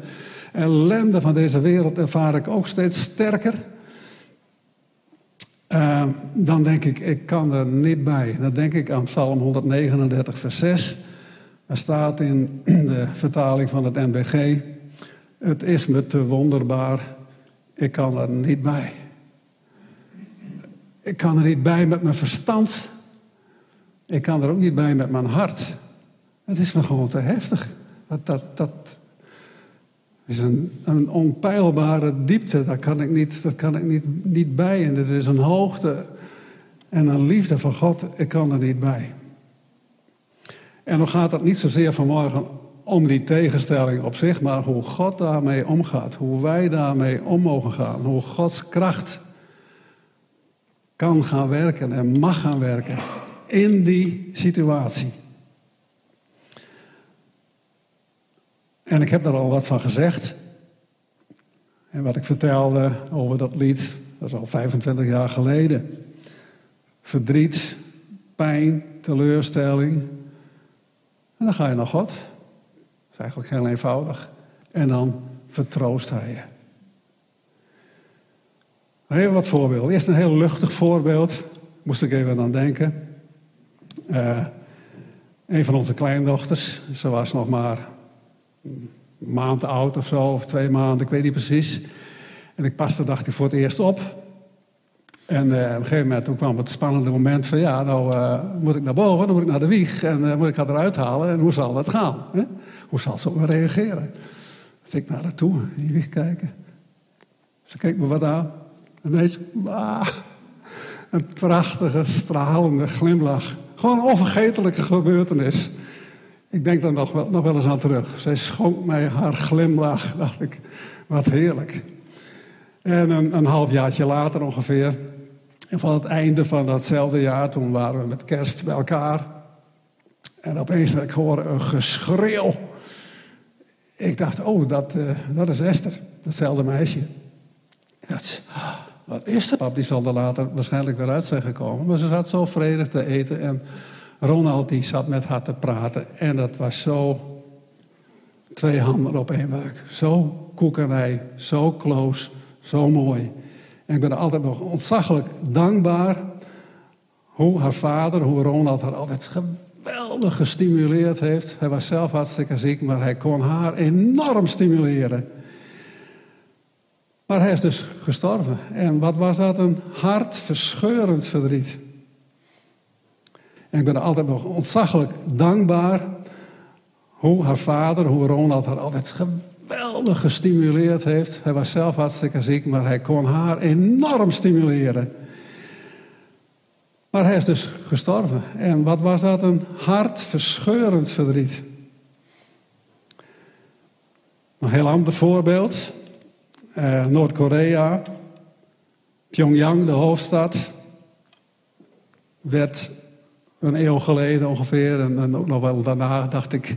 ellende van deze wereld ervaar ik ook steeds sterker. Uh, dan denk ik, ik kan er niet bij. Dan denk ik aan Psalm 139, vers 6. Er staat in de vertaling van het NBG: Het is me te wonderbaar, ik kan er niet bij. Ik kan er niet bij met mijn verstand. Ik kan er ook niet bij met mijn hart. Het is me gewoon te heftig. Dat, dat, dat is een, een onpeilbare diepte. Daar kan ik, niet, daar kan ik niet, niet bij. En er is een hoogte en een liefde van God. Ik kan er niet bij. En dan gaat het niet zozeer vanmorgen om die tegenstelling op zich, maar hoe God daarmee omgaat. Hoe wij daarmee om mogen gaan. Hoe Gods kracht kan gaan werken en mag gaan werken in die situatie. En ik heb daar al wat van gezegd. En wat ik vertelde over dat lied, dat is al 25 jaar geleden. Verdriet, pijn, teleurstelling. En dan ga je naar God. Dat is eigenlijk heel eenvoudig. En dan vertroost hij je. Even wat voorbeelden. Eerst een heel luchtig voorbeeld. Moest ik even aan denken. Uh, een van onze kleindochters, ze was nog maar een maand oud of zo, of twee maanden, ik weet niet precies. En ik paste, dacht ik, voor het eerst op. En uh, op een gegeven moment toen kwam het spannende moment van, ja, nou uh, moet ik naar boven, dan moet ik naar de wieg en uh, moet ik haar eruit halen. En hoe zal dat gaan? Hè? Hoe zal ze ook reageren? Dus ik naar haar toe, in die wieg kijken. Ze keek me wat aan. En ineens, ah, een prachtige, stralende glimlach. Gewoon een onvergetelijke gebeurtenis. Ik denk daar nog wel, nog wel eens aan terug. Zij schonk mij haar glimlach. Dacht ik, wat heerlijk. En een, een halfjaartje later ongeveer. En van het einde van datzelfde jaar, toen waren we met kerst bij elkaar. En opeens ik een geschreeuw. Ik dacht, oh, dat, uh, dat is Esther, datzelfde meisje. Dat, wat is er? Pap die zal er later waarschijnlijk weer uit zijn gekomen. Maar ze zat zo vredig te eten. En Ronald die zat met haar te praten. En dat was zo twee handen op één buik. Zo koekenij, zo close, zo mooi. En ik ben altijd nog ontzaglijk dankbaar hoe haar vader, hoe Ronald haar altijd geweldig gestimuleerd heeft. Hij was zelf hartstikke ziek, maar hij kon haar enorm stimuleren. Maar hij is dus gestorven. En wat was dat? Een hartverscheurend verdriet. En ik ben altijd nog ontzaglijk dankbaar hoe haar vader, hoe Ronald haar altijd geweldig gestimuleerd heeft. Hij was zelf hartstikke ziek, maar hij kon haar enorm stimuleren. Maar hij is dus gestorven. En wat was dat? Een hartverscheurend verdriet. Een heel ander voorbeeld. Uh, Noord-Korea, Pyongyang, de hoofdstad, werd een eeuw geleden ongeveer, en, en ook nog wel daarna, dacht ik,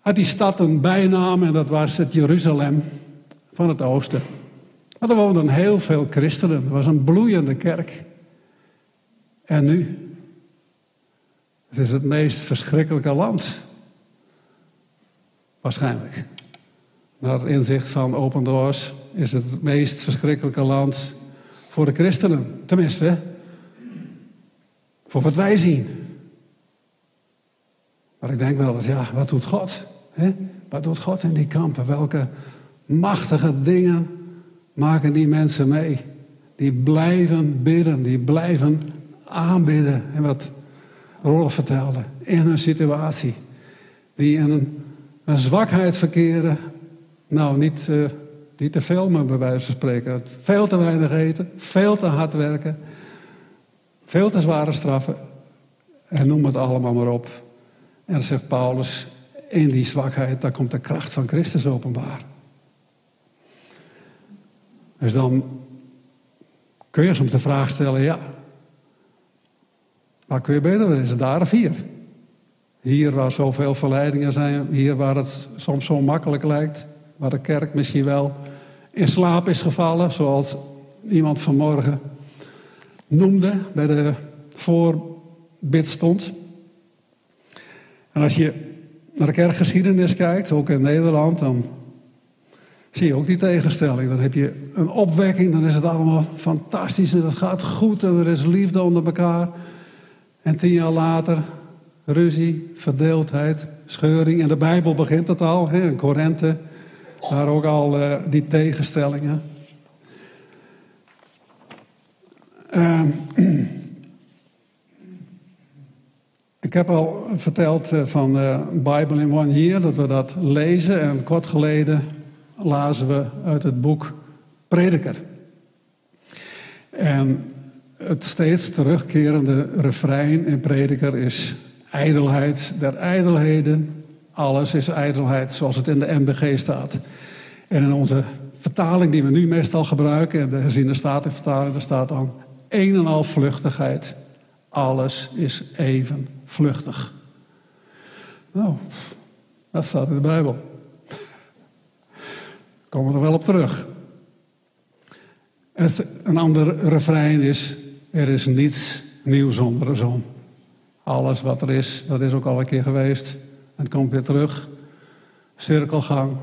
had die stad een bijnaam en dat was het Jeruzalem van het oosten. Maar er woonden heel veel christenen, het was een bloeiende kerk. En nu? Het is het meest verschrikkelijke land Waarschijnlijk. Naar inzicht van Open Doors is het het meest verschrikkelijke land voor de christenen. Tenminste, voor wat wij zien. Maar ik denk wel eens, ja, wat doet God? Wat doet God in die kampen? Welke machtige dingen maken die mensen mee? Die blijven bidden, die blijven aanbidden. En wat Rolf vertelde, in hun situatie. Die in een, een zwakheid verkeren. Nou, niet, uh, niet te veel, maar bij wijze van spreken. Veel te weinig eten, veel te hard werken. Veel te zware straffen. En noem het allemaal maar op. En dan zegt Paulus, in die zwakheid, daar komt de kracht van Christus openbaar. Dus dan kun je soms de vraag stellen, ja, waar kun je beter het daar of hier? Hier waar zoveel verleidingen zijn, hier waar het soms zo makkelijk lijkt, waar de kerk misschien wel in slaap is gevallen, zoals iemand vanmorgen noemde bij de voorbid stond. En als je naar de kerkgeschiedenis kijkt, ook in Nederland, dan zie je ook die tegenstelling. Dan heb je een opwekking, dan is het allemaal fantastisch en het gaat goed en er is liefde onder elkaar. En tien jaar later ruzie, verdeeldheid, scheuring. En de Bijbel begint het al, in Korinthe, daar ook al uh, die tegenstellingen. Uh, Ik heb al verteld eh, van uh, Bible in One Year, dat we dat lezen. En kort geleden lazen we uit het boek Prediker. En het steeds terugkerende refrein in Prediker is ijdelheid der ijdelheden. Alles is ijdelheid, zoals het in de MBG staat. En in onze vertaling die we nu meestal gebruiken, in de herziene statenvertaling, daar staat dan een en al vluchtigheid. Alles is even vluchtig. Nou, dat staat in de Bijbel. Komen we er wel op terug. Een ander refrein is: er is niets nieuws onder de zon. Alles wat er is, dat is ook al een keer geweest. Het komt weer terug. Cirkelgang.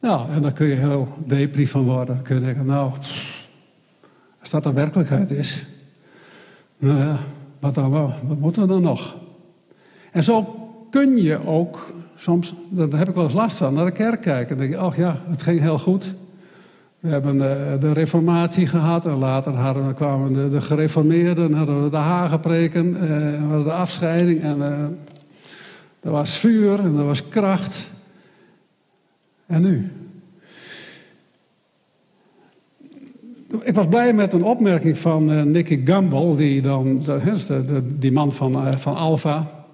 Nou, en daar kun je heel depri van worden. Dan kun je denken, nou, als dat de werkelijkheid is. Nou ja, wat, dan, wat moeten we dan nog? En zo kun je ook soms, daar heb ik wel eens last van, naar de kerk kijken. Dan denk je, oh ja, het ging heel goed. We hebben de, de reformatie gehad en later hadden, kwamen de, de gereformeerden, hadden we de hagepreken, eh, hadden de afscheiding en eh, er was vuur en er was kracht. En nu? Ik was blij met een opmerking van uh, Nicky Gumbel, die, dan, de, de, die man van, uh, van Alfa.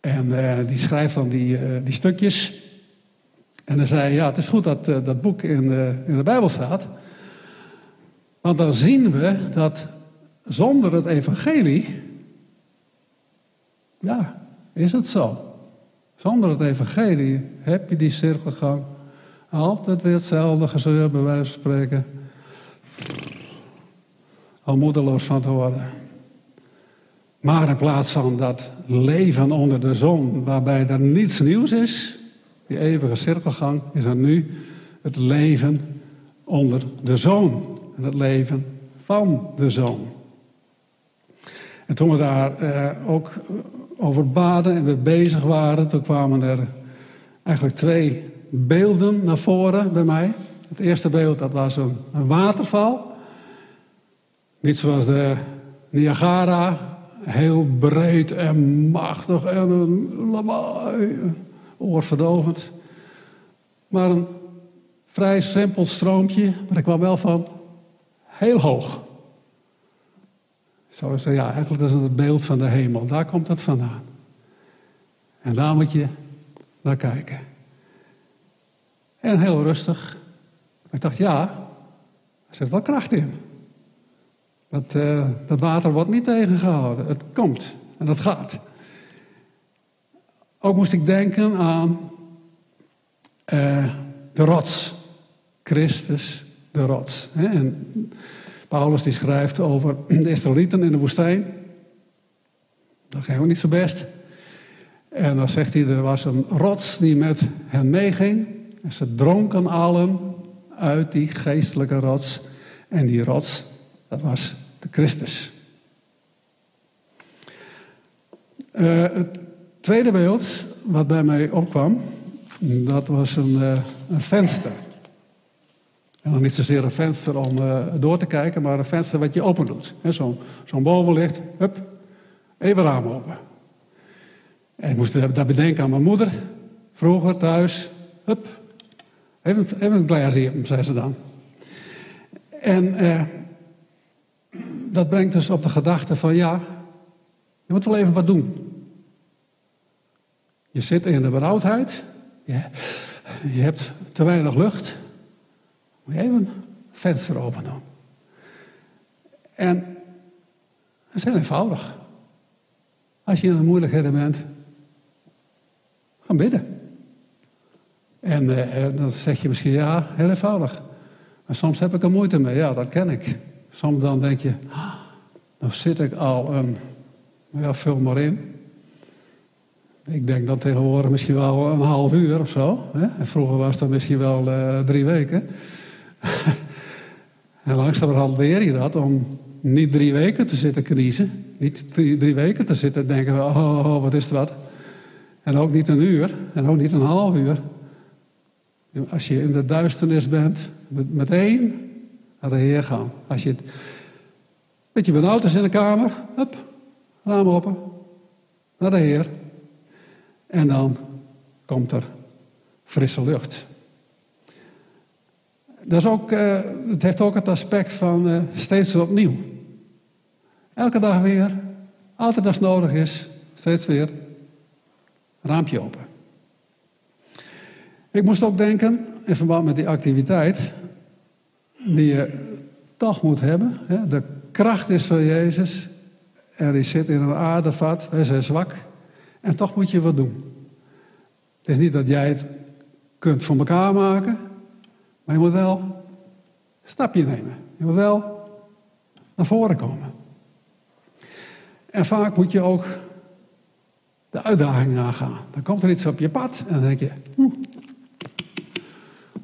En uh, die schrijft dan die, die stukjes. En hij zei, ja, het is goed dat dat boek in de, in de Bijbel staat. Want dan zien we dat zonder het evangelie, ja, is het zo. Zonder het evangelie heb je die cirkelgang. Altijd weer hetzelfde gezeur, bij wijze van spreken al moedeloos van te worden. Maar in plaats van dat leven onder de zon, waarbij er niets nieuws is, die eeuwige cirkelgang, is er nu het leven onder de zon. En het leven van de zon. En toen we daar eh, ook over baden en we bezig waren, toen kwamen er eigenlijk twee beelden naar voren bij mij. Het eerste beeld dat was een, waterval. Niet zoals de Niagara, heel breed en machtig en een lawaai, oorverdovend. Maar een vrij simpel stroompje, maar ik kwam wel van heel hoog. Zou ik zeggen, ja, eigenlijk is het het beeld van de hemel. Daar komt het vandaan. En daar moet je naar kijken. En heel rustig. Ik dacht, ja, er zit wel kracht in. Dat, uh, dat water wordt niet tegengehouden. Het komt en dat gaat. Ook moest ik denken aan uh, de rots. Christus, de rots. En Paulus die schrijft over de Israëlieten in de woestijn. Dat ging ook niet zo best. En dan zegt hij, er was een rots die met hen meeging. En ze dronken allen uit die geestelijke rots. En die rots, dat was de Christus. Uh, het tweede beeld wat bij mij opkwam, dat was een, uh, een venster. Niet zozeer een venster om uh, door te kijken, maar een venster wat je open doet. Zo'n zo bovenlicht, hup, even raam open. En ik moest daar bedenken aan mijn moeder, vroeger thuis, hup, even, een glas hier, zei ze dan. En eh, dat brengt dus op de gedachte van ja, je moet wel even wat doen. Je zit in de benauwdheid, je, hebt te weinig lucht, even een venster open doen. En dat is heel eenvoudig. Als je in de moeilijkheden bent, gaan bidden. En uh, dan zeg je misschien, ja, heel eenvoudig. Maar soms heb ik er moeite mee, ja, dat ken ik. Soms dan denk je, ah, nou zit ik al een, ja, vul maar in. Ik denk dan tegenwoordig misschien wel een half uur of zo. Hè? En vroeger was dat misschien wel uh, drie weken. en langzamerhand leer je dat om niet drie weken te zitten kniezen. Niet drie, weken te zitten denken, oh, oh, oh, wat is wat. En ook niet een uur. En ook niet een half uur. Als je in de duisternis bent, meteen naar de Heer gaan. Als je een beetje benauwd is in de kamer, hup, raam open, naar de Heer. En dan komt er frisse lucht. Dat is ook, uh, het heeft ook het aspect van uh, steeds opnieuw. Elke dag weer, altijd als nodig is, steeds weer, raampje open. Ik moest ook denken, in verband met die activiteit, die je toch moet hebben. Hè? De kracht is van Jezus en die zit in een aardevat, wij zijn zwak. En toch moet je wat doen. Het is niet dat jij het kunt voor elkaar maken, maar je moet wel een stapje nemen. Je moet wel naar voren komen. En vaak moet je ook de uitdaging aangaan. Dan komt er iets op je pad en dan denk je,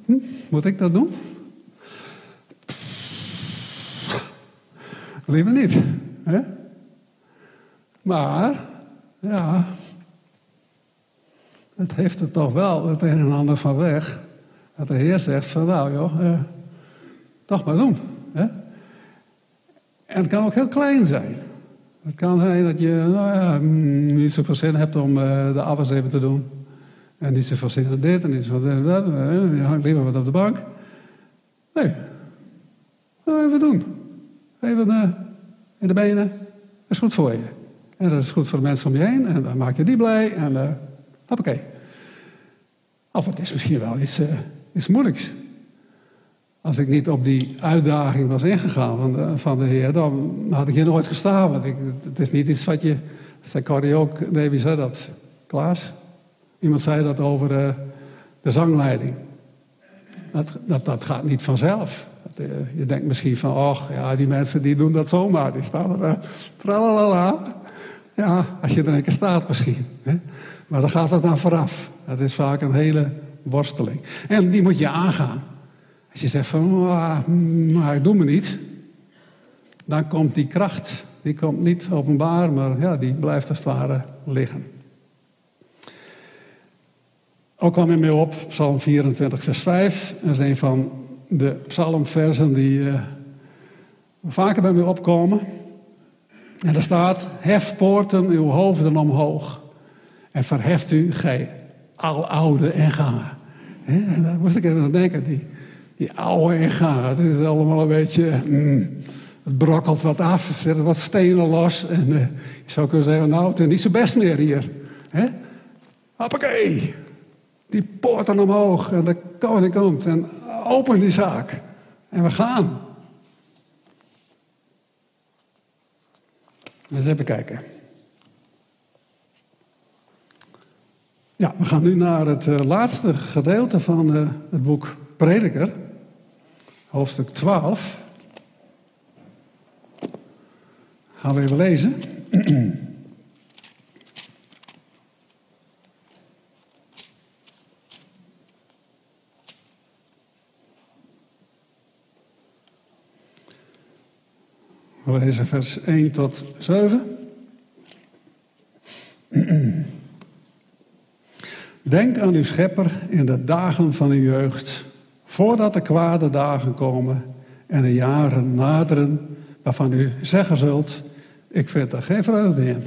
hm, moet ik dat doen? Liever niet. Hè? Maar, ja, het heeft er toch wel het een en ander van weg. Dat de Heer zegt van nou joh, eh, toch maar doen. Hè? En het kan ook heel klein zijn. Het kan zijn dat je nou mm, niet zoveel zin hebt om uh, de afwas even te doen. En niet zoveel zin in dit en niet zoveel dat. Je hangt liever wat op de bank. Nee. Nou, even doen. Even uh, in de benen. Dat is goed voor je. En dat is goed voor de mensen om je heen. En dan maak je die blij. En uh, hoppakee. Of het is misschien wel iets, iets moeilijks. Als ik niet op die uitdaging was ingegaan van de, van de Heer, dan had ik hier nooit gestaan. Want ik, het is niet iets wat je. Zei Corrie ook, nee, wie zei dat? Klaas? Iemand zei dat over de, eh, de zangleiding. Dat, dat, dat gaat niet vanzelf. Eh, je denkt misschien van, ach, ja, die mensen die doen dat zomaar. Die staan er, uh, Ja, als je er een keer staat misschien. Hè? Maar dan gaat het dan vooraf. Dat is vaak een hele worsteling. En die moet je aangaan. Als je zegt van, oh, maar ik doe me niet. Dan komt die kracht, die komt niet openbaar, maar ja, die blijft als het ware liggen. Ook kwam in mij op, Psalm 24, vers 5. Dat is een van de psalmversen die uh, vaker bij mij opkomen. En daar staat, hef poorten uw hoofden omhoog. En verheft u, gij al oude en gangen. Daar moest ik even aan denken, die, die oude en gangen. Het is allemaal een beetje, mm, het brokkelt wat af, er zitten wat stenen los. En uh, je zou kunnen zeggen, nou, het is niet zo best meer hier. Hè? Hoppakee, die poorten omhoog en de koning komt en open die zaak. En we gaan. Eens even kijken. Ja, we gaan nu naar het eh, laatste gedeelte van eh, het boek Prediker, hoofdstuk 12. Gaan we even lezen. We lezen vers 1 tot 7. Denk aan uw schepper in de dagen van uw jeugd, voordat de kwade dagen komen en de jaren naderen waarvan u zeggen zult, ik vind er geen vreugde in.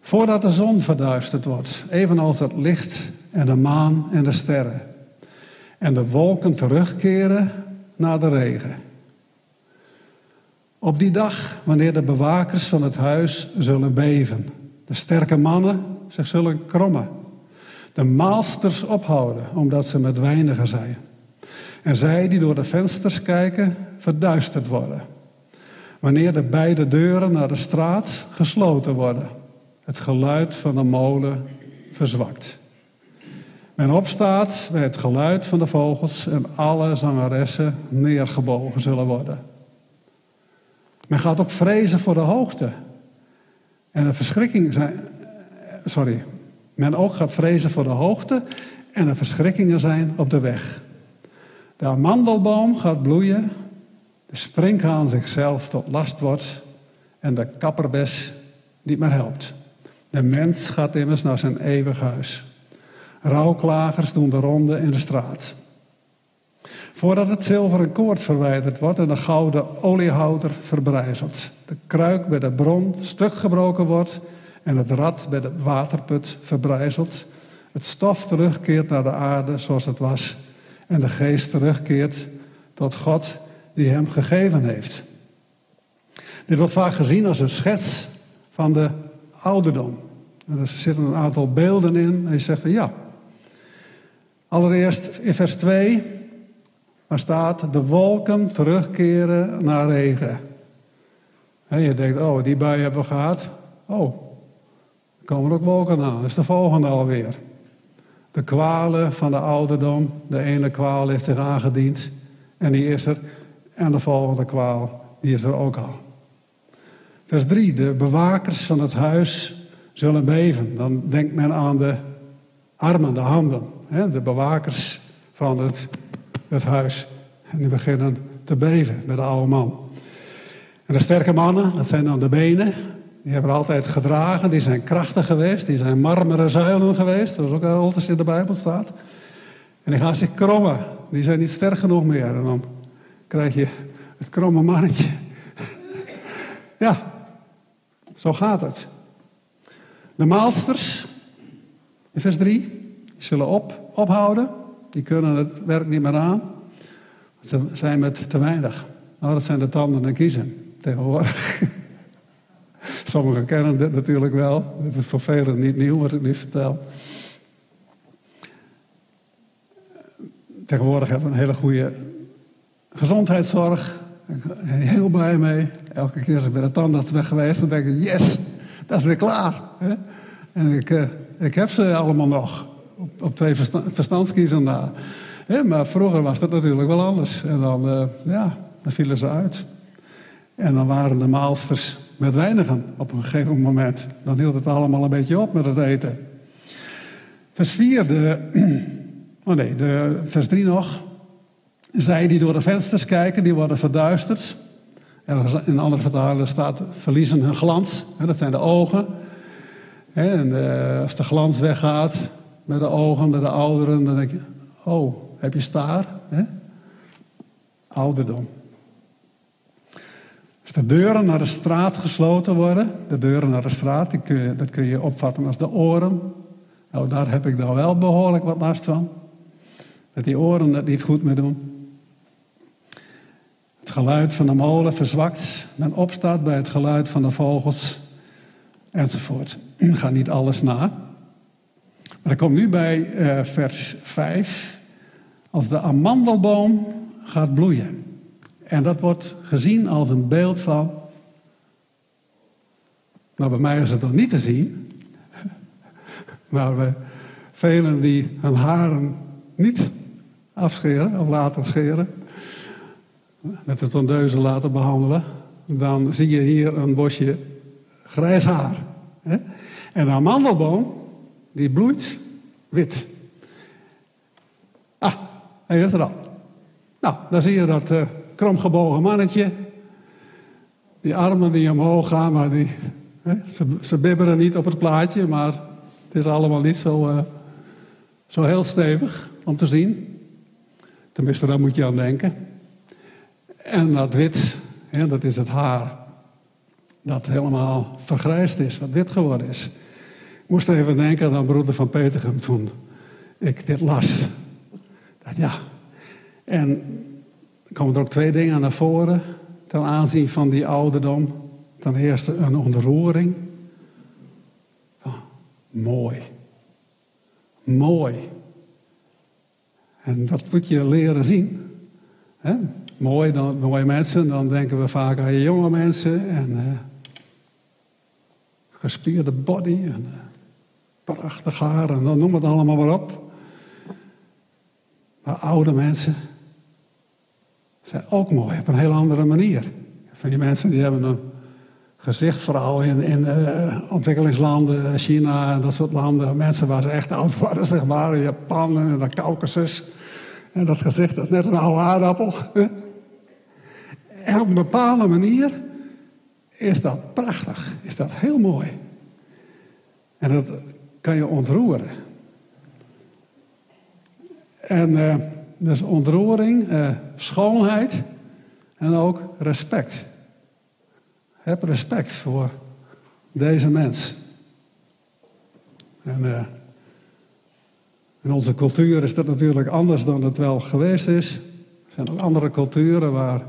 Voordat de zon verduisterd wordt, evenals het licht en de maan en de sterren. En de wolken terugkeren naar de regen. Op die dag, wanneer de bewakers van het huis zullen beven, de sterke mannen zich zullen krommen, de maalsters ophouden omdat ze met weinigen zijn. En zij die door de vensters kijken, verduisterd worden. Wanneer de beide deuren naar de straat gesloten worden, het geluid van de molen verzwakt. Men opstaat bij het geluid van de vogels en alle zangeressen neergebogen zullen worden. Men gaat ook vrezen voor de hoogte. En de verschrikking zijn. Sorry. Men ook gaat vrezen voor de hoogte en er verschrikkingen zijn op de weg. De amandelboom gaat bloeien, de sprinkhaan zichzelf tot last wordt en de kapperbes niet meer helpt. De mens gaat immers naar zijn eeuwig huis. Rouwklagers doen de ronde in de straat. Voordat het zilveren koord verwijderd wordt en de gouden oliehouder verbrijzelt. De kruik bij de bron stuk gebroken wordt en het rad bij de waterput verbrijzelt. Het stof terugkeert naar de aarde zoals het was. En de geest terugkeert tot God die hem gegeven heeft. Dit wordt vaak gezien als een schets van de ouderdom. er zitten een aantal beelden in. En je zegt van ja. Allereerst in vers 2, waar staat de wolken terugkeren naar regen. En je denkt, oh, die bui hebben we gehad. Oh, komen ook wolken aan. Dat is de volgende alweer. De kwalen van de ouderdom. De ene kwaal heeft zich aangediend. En die is er. En de volgende kwaal, die is er ook al. Vers 3. De bewakers van het huis zullen beven. Dan denkt men aan de armen, de handen. De bewakers van het, het huis. En die beginnen te beven met de oude man. En de sterke mannen, dat zijn dan de benen. Die hebben altijd gedragen, die zijn krachtig geweest, die zijn marmeren zuilen geweest. Is ook altijd in de Bijbel staat. En die gaan zich krommen. Die zijn niet sterk genoeg meer. En dan krijg je het kromme mannetje. ja, zo gaat het. De maalsters, in vers 3, die zullen op, ophouden. Die kunnen het werk niet meer aan. Ze zijn met te weinig. Nou, dat zijn de tanden en kiezen tegenwoordig. Sommigen kennen dit natuurlijk wel. Het is voor velen niet nieuw wat ik nu vertel. Tegenwoordig hebben we een hele goede gezondheidszorg. Ik ben heel blij mee. Elke keer als ik bij de tandarts ben geweest, dan denk ik, yes, dat is weer klaar. En ik, eh, ik heb ze allemaal nog. Op, twee verstandskiezen na. Maar vroeger was dat natuurlijk wel anders. En dan, uh, ja, dan vielen ze uit. En dan waren de maalsters met weinigen op een gegeven moment. Dan hield het allemaal een beetje op met het eten. Vers 4, de, oh nee, de, vers 3 nog. Zij die door de vensters kijken, die worden verduisterd. En in andere vertalen staat verliezen hun glans. Dat zijn de ogen. En eh, als de glans weggaat met de ogen, met de ouderen, dan denk je, oh, heb je staar? Ouderdom. Als de deuren naar de straat gesloten worden, de deuren naar de straat, kun je, dat kun je opvatten als de oren. Nou, daar heb ik dan wel behoorlijk wat last van. Dat die oren het niet goed meer doen. Het geluid van de molen verzwakt. Men opstaat bij het geluid van de vogels. Enzovoort. Ga niet alles na. Maar ik kom nu bij uh, vers 5. Als de amandelboom gaat bloeien. En dat wordt gezien als een beeld van. Nou, bij mij is het dan niet te zien. Maar bij velen die hun haren niet afscheren of laten scheren, met de tondeuze laten behandelen, dan zie je hier een bosje grijs haar. En de amandelboom, die bloeit wit. Ah, hij is er al. Nou, dan zie je dat uh, kromgebogen mannetje die armen die omhoog gaan, maar die, hè, ze, ze bibberen niet op het plaatje, maar het is allemaal niet zo, eh, zo heel stevig om te zien. Tenminste, daar moet je aan denken. En dat wit, hè, dat is het haar. Dat helemaal vergrijsd is, wat wit geworden is. Ik moest even denken aan broeder van Petergem toen ik dit las. Dat, ja. En er komen er ook twee dingen naar voren ten aanzien van die ouderdom. Ten eerste een ontroering. Ah, mooi. Mooi. En dat moet je leren zien. Mooi, dan, mooie mensen, dan denken we vaak aan jonge mensen en eh, gespierde body en uh, prachtig haar en dan noem het allemaal maar op. Maar oude mensen zijn ook mooi op een heel andere manier. Van die mensen die hebben een gezicht, vooral in, in uh, ontwikkelingslanden, China dat soort landen. Mensen waar ze echt oud worden, zeg maar, Japan en de Caucasus. En dat gezicht is net een oude aardappel. En op een bepaalde manier is dat prachtig, is dat heel mooi. En dat kan je ontroeren. En uh, dus ontroering, uh, schoonheid en ook respect. Heb respect voor deze mens. En uh, in onze cultuur is dat natuurlijk anders dan het wel geweest is. Er zijn ook andere culturen waar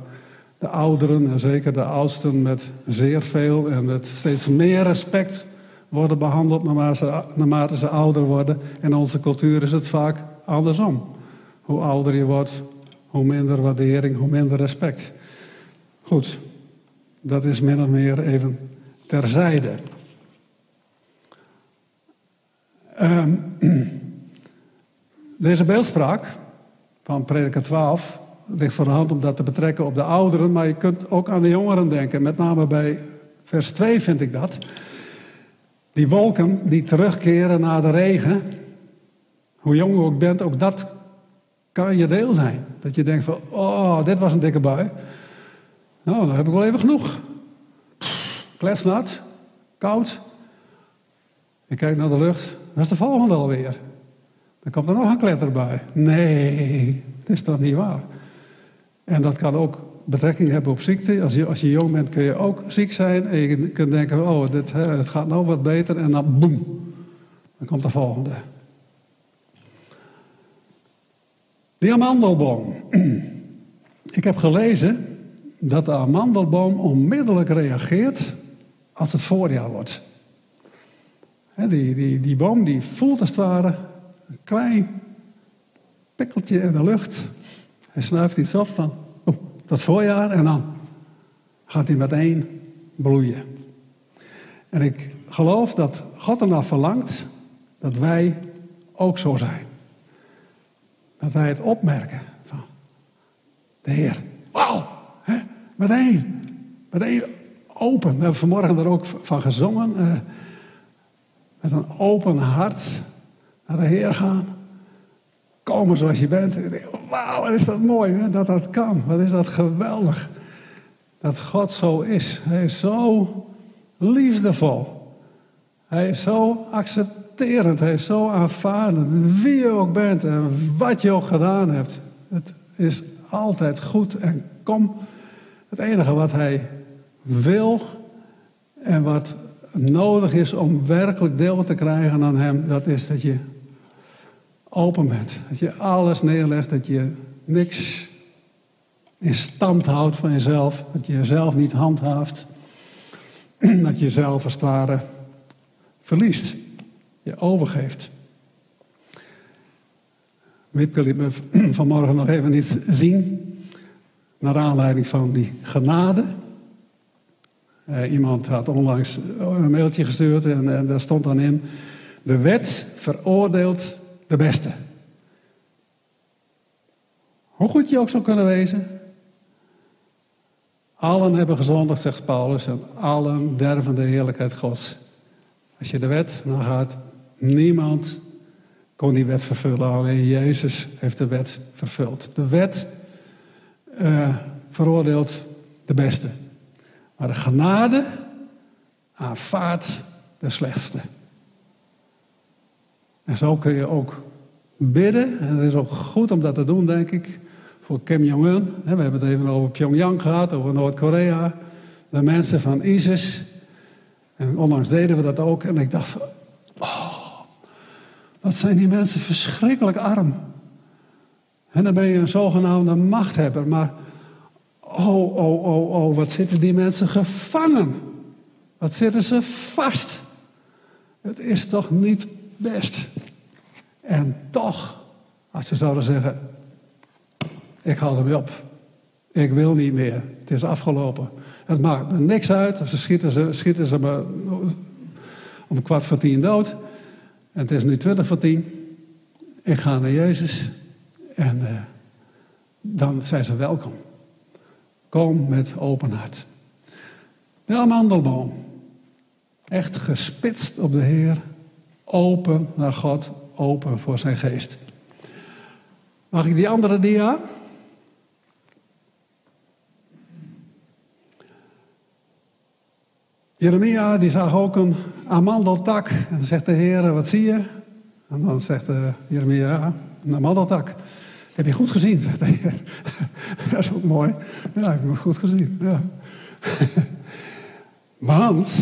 de ouderen, en zeker de oudsten, met zeer veel en met steeds meer respect worden behandeld naarmate ze, naarmate ze ouder worden. In onze cultuur is het vaak andersom. Hoe ouder je wordt, hoe minder waardering, hoe minder respect. Goed, dat is min of meer even terzijde. Um, deze beeldspraak van prediker 12 ligt voor de hand om dat te betrekken op de ouderen, maar je kunt ook aan de jongeren denken. Met name bij vers 2 vind ik dat. Die wolken die terugkeren na de regen, hoe jong je ook bent, ook dat kan je deel zijn. Dat je denkt van, oh, dit was een dikke bui. Nou, dan heb ik wel even genoeg. Kletsnat, koud. Ik kijk naar de lucht, dat is de volgende alweer. Dan komt er nog een kletterbui. Nee, dat is toch niet waar. En dat kan ook betrekking hebben op ziekte. Als je, als je jong bent kun je ook ziek zijn. En je kunt denken, oh, dit, het gaat nou wat beter. En dan boem, dan komt de volgende. Die amandelboom. Ik heb gelezen dat de amandelboom onmiddellijk reageert als het voorjaar wordt. Die, die, die boom die voelt als het ware een klein pikkeltje in de lucht. Hij snuift iets op van oh, dat voorjaar en dan gaat hij meteen bloeien. En ik geloof dat God ernaar verlangt dat wij ook zo zijn. Dat wij het opmerken van de Heer. Wauw, meteen, meteen open. We hebben vanmorgen er ook van gezongen. Uh, met een open hart naar de Heer gaan. Komen zoals je bent. Wauw, wat is dat mooi hè? dat dat kan. Wat is dat geweldig. Dat God zo is. Hij is zo liefdevol. Hij is zo accepterend. Hij is zo aanvaardend. Wie je ook bent en wat je ook gedaan hebt. Het is altijd goed en kom. Het enige wat hij wil en wat nodig is om werkelijk deel te krijgen aan Hem, dat is dat je open bent. Dat je alles neerlegt, dat je niks in stand houdt van jezelf, dat je jezelf niet handhaaft, dat je jezelf als ware verliest, je overgeeft. Wipke liet me vanmorgen nog even iets zien, naar aanleiding van die genade uh, iemand had onlangs een mailtje gestuurd en, en daar stond dan in: De wet veroordeelt de beste. Hoe goed je ook zou kunnen wezen. Allen hebben gezondigd, zegt Paulus, en allen derven de heerlijkheid Gods. Als je de wet nagaat, niemand kon die wet vervullen. Alleen Jezus heeft de wet vervuld. De wet uh, veroordeelt de beste. Maar de genade aanvaardt de slechtste. En zo kun je ook bidden. En het is ook goed om dat te doen, denk ik. Voor Kim Jong-un. We hebben het even over Pyongyang gehad, over Noord-Korea. De mensen van ISIS. En onlangs deden we dat ook. En ik dacht, oh, wat zijn die mensen verschrikkelijk arm. En dan ben je een zogenaamde machthebber. Maar, oh, oh, oh, oh, wat zitten die mensen gevangen. Wat zitten ze vast. Het is toch niet best. En toch, als ze zouden zeggen, ik haal ermee op. Ik wil niet meer. Het is afgelopen. Het maakt me niks uit. Of ze schieten, ze, schieten ze me om kwart voor tien dood. Het is nu twintig voor tien. Ik ga naar Jezus. En uh, dan zijn ze welkom. Kom met open hart. De amandelboom. Echt gespitst op de Heer. Open naar God. Open voor zijn geest. Mag ik die andere dia? Jeremia die zag ook een amandeltak. En dan zegt de Heer, wat zie je? En dan zegt uh, Jeremia, een amandeltak. Heb je goed gezien? Zegt dat is ook mooi. Ja, ik heb hem goed gezien. Ja. Want,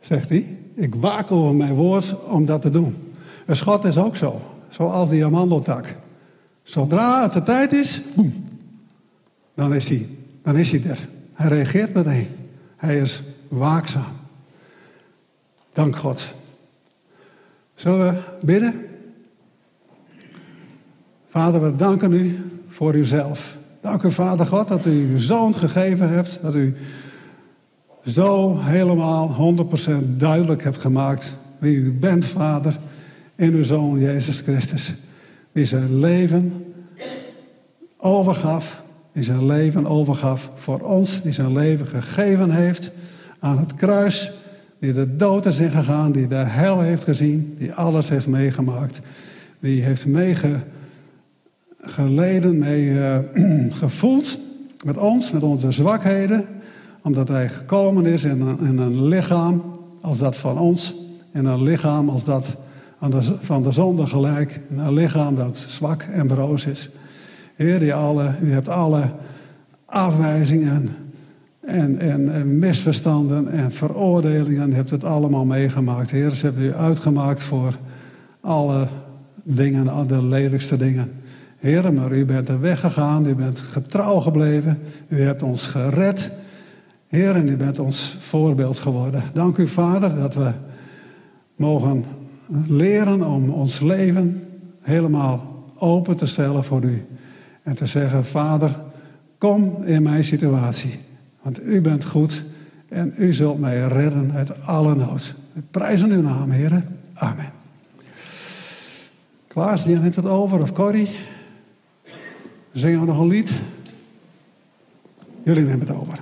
zegt hij, ik waak over mijn woord om dat te doen. Een schot is ook zo. Zoals die amandeltak. Zodra het de tijd is, dan is hij, dan is hij er. Hij reageert meteen. Hij is waakzaam. Dank God. Zullen we bidden? Vader, we danken u voor uzelf. Dank u, Vader God, dat u uw zoon gegeven hebt. Dat u zo helemaal 100% duidelijk hebt gemaakt wie u bent, Vader, in uw zoon Jezus Christus. Die zijn leven overgaf die zijn leven overgaf voor ons, die zijn leven gegeven heeft aan het kruis, die de dood is ingegaan, die de hel heeft gezien, die alles heeft meegemaakt, die heeft meegeleden, meegevoeld met ons, met onze zwakheden, omdat hij gekomen is in een, in een lichaam als dat van ons, in een lichaam als dat van de zonde gelijk, een lichaam dat zwak en broos is. Heer, die alle, u hebt alle afwijzingen en, en, en, misverstanden en veroordelingen, hebt het allemaal meegemaakt. Heer, ze hebben u uitgemaakt voor alle dingen, de lelijkste dingen. Heer, maar u bent er weggegaan, u bent getrouw gebleven, u hebt ons gered. Heer, en u bent ons voorbeeld geworden. Dank u, Vader, dat we mogen leren om ons leven helemaal open te stellen voor u. En te zeggen, Vader, kom in mijn situatie. Want u bent goed en u zult mij redden uit alle nood. Ik prijs uw naam, heren. Amen. Klaas, die neemt het over, of Corrie. Zingen we nog een lied? Jullie nemen het over.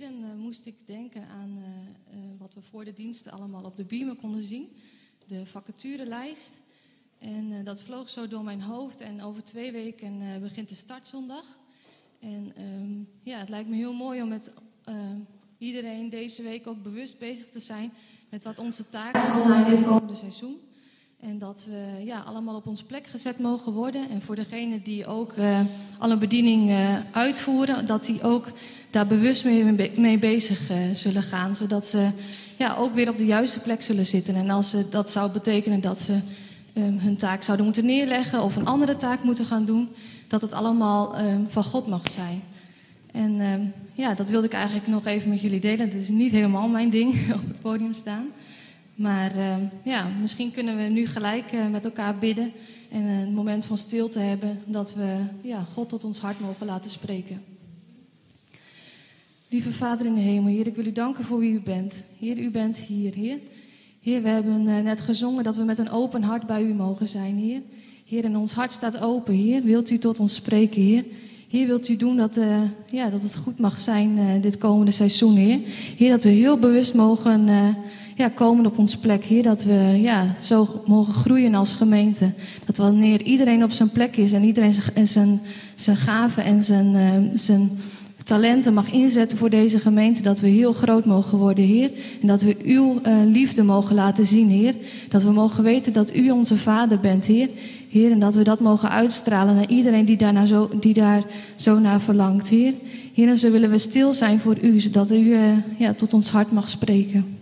Dan uh, moest ik denken aan uh, uh, wat we voor de diensten allemaal op de beamer konden zien. De vacaturelijst. En dat vloog zo door mijn hoofd. En over twee weken begint de startzondag. En um, ja, het lijkt me heel mooi om met iedereen deze week ook bewust bezig te zijn met wat onze taak zal zijn dit komende seizoen. En dat we ja, allemaal op onze plek gezet mogen worden. En voor degenen die ook uh, al een bediening uh, uitvoeren, dat die ook daar bewust mee, mee bezig uh, zullen gaan. Zodat ze ja, ook weer op de juiste plek zullen zitten. En als ze, dat zou betekenen dat ze ehm, hun taak zouden moeten neerleggen of een andere taak moeten gaan doen. Dat het allemaal ehm, van God mag zijn. En ehm, ja, dat wilde ik eigenlijk nog even met jullie delen. Dat is niet helemaal mijn ding, op het podium staan. Maar ehm, ja, misschien kunnen we nu gelijk eh, met elkaar bidden en een moment van stilte hebben dat we ja, God tot ons hart mogen laten spreken. Lieve Vader in de hemel, Heer, ik wil u danken voor wie u bent. Heer, u bent hier, Heer. Heer, we hebben eh, net gezongen dat we met een open hart bij u mogen zijn, Heer. Heer, en ons hart staat open, Heer. Wilt u tot ons spreken, Heer? Heer, wilt u doen dat, eh, ja, dat het goed mag zijn eh, dit komende seizoen, Heer? Heer, dat we heel bewust mogen eh, ja, komen op ons plek, Heer. Dat we ja, zo mogen groeien als gemeente. Dat wanneer iedereen op zijn plek is en iedereen zijn- zijn, zijn gaven en zijn, eh, zijn talenten mag inzetten voor deze gemeente, dat we heel groot mogen worden, Heer. En dat we uw eh, liefde mogen laten zien, Heer. Dat we mogen weten dat u onze Vader bent, Heer. Heer, en dat we dat mogen uitstralen naar iedereen die, daarna zo, die daar zo naar verlangt, Heer. Heer, en zo willen we stil zijn voor u, zodat u eh, ja, tot ons hart mag spreken.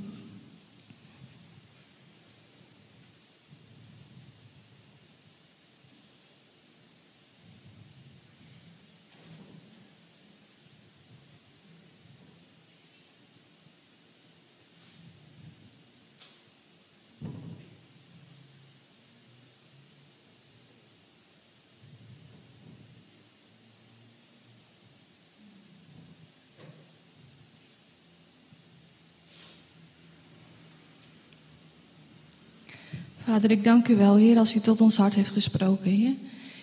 Vader, ik dank u wel, Heer, als u tot ons hart heeft gesproken, Heer.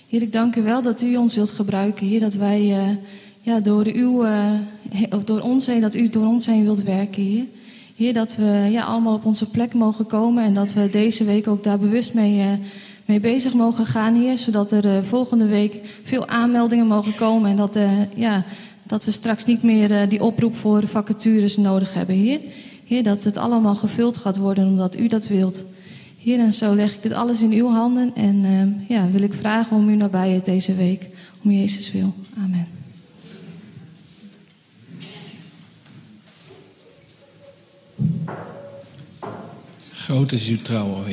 Heer, ik dank u wel dat u ons wilt gebruiken, Heer, dat wij eh, ja, door, uw, eh, of door ons heen, dat u door ons heen wilt werken, Heer. Heer, dat we ja, allemaal op onze plek mogen komen en dat we deze week ook daar bewust mee, eh, mee bezig mogen gaan, Heer. Zodat er volgende week veel aanmeldingen mogen komen en dat, ja, dat we straks niet meer die oproep voor vacatures nodig hebben, Heer. Heer, dat het allemaal gevuld gaat worden omdat u dat wilt. Heer, en zo leg ik dit alles in uw handen en eh, ja, wil ik vragen om uw nabijheid deze week. Om Jezus wil. Amen. Groot is uw trouw.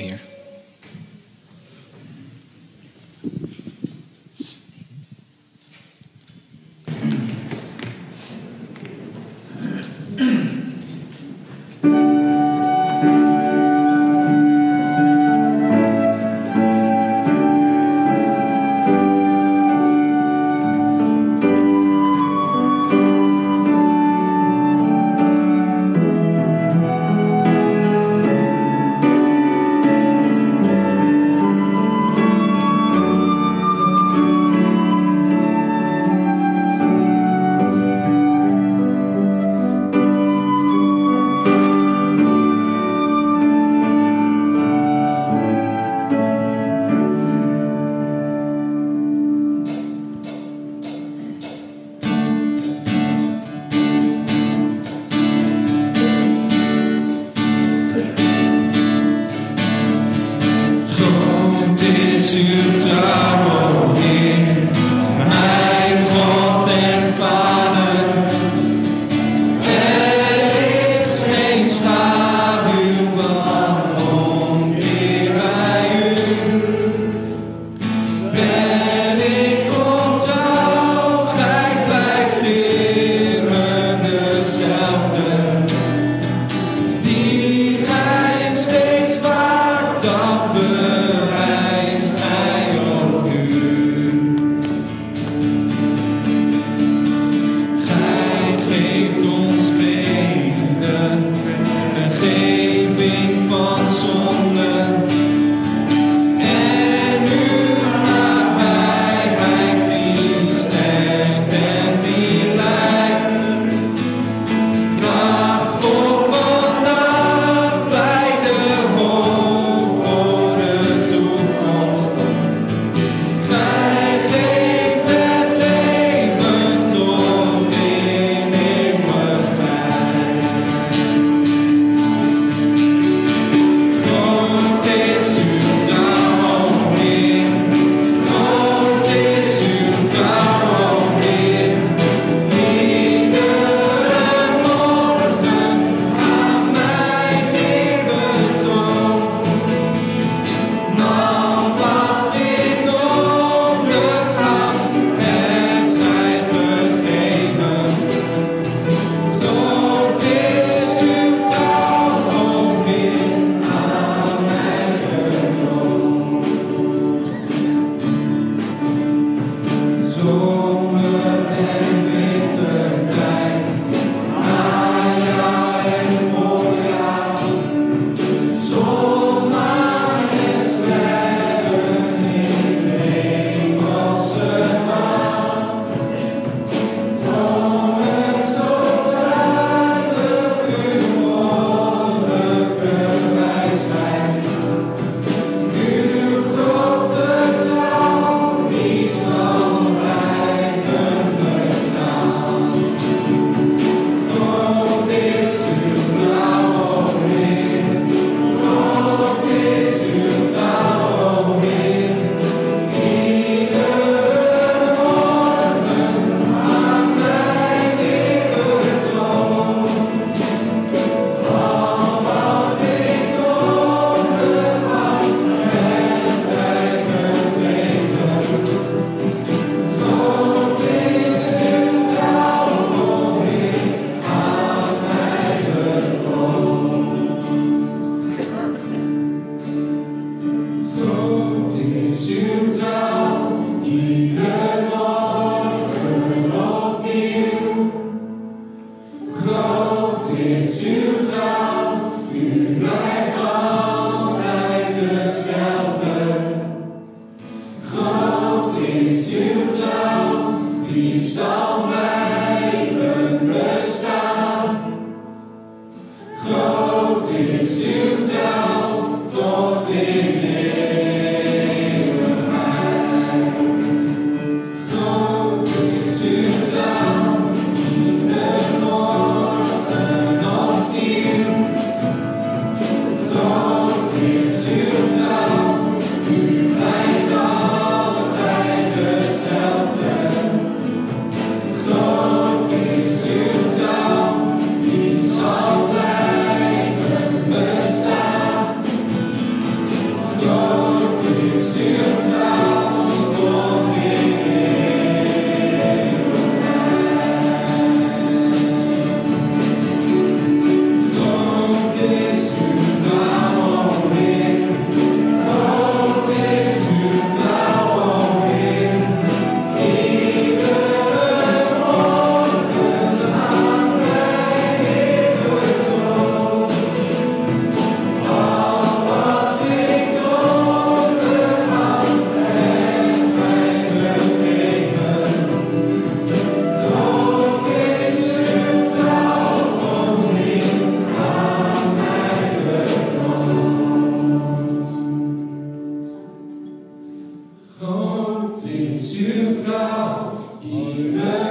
Is uw trouw, iedere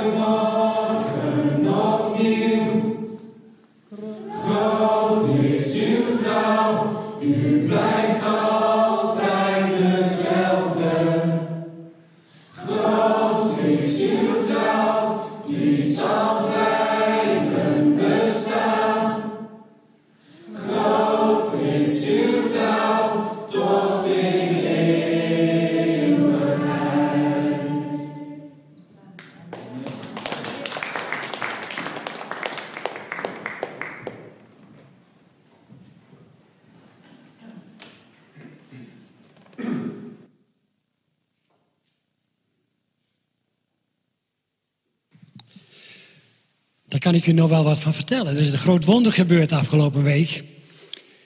kan ik u nog wel wat van vertellen. Er is een groot wonder gebeurd afgelopen week.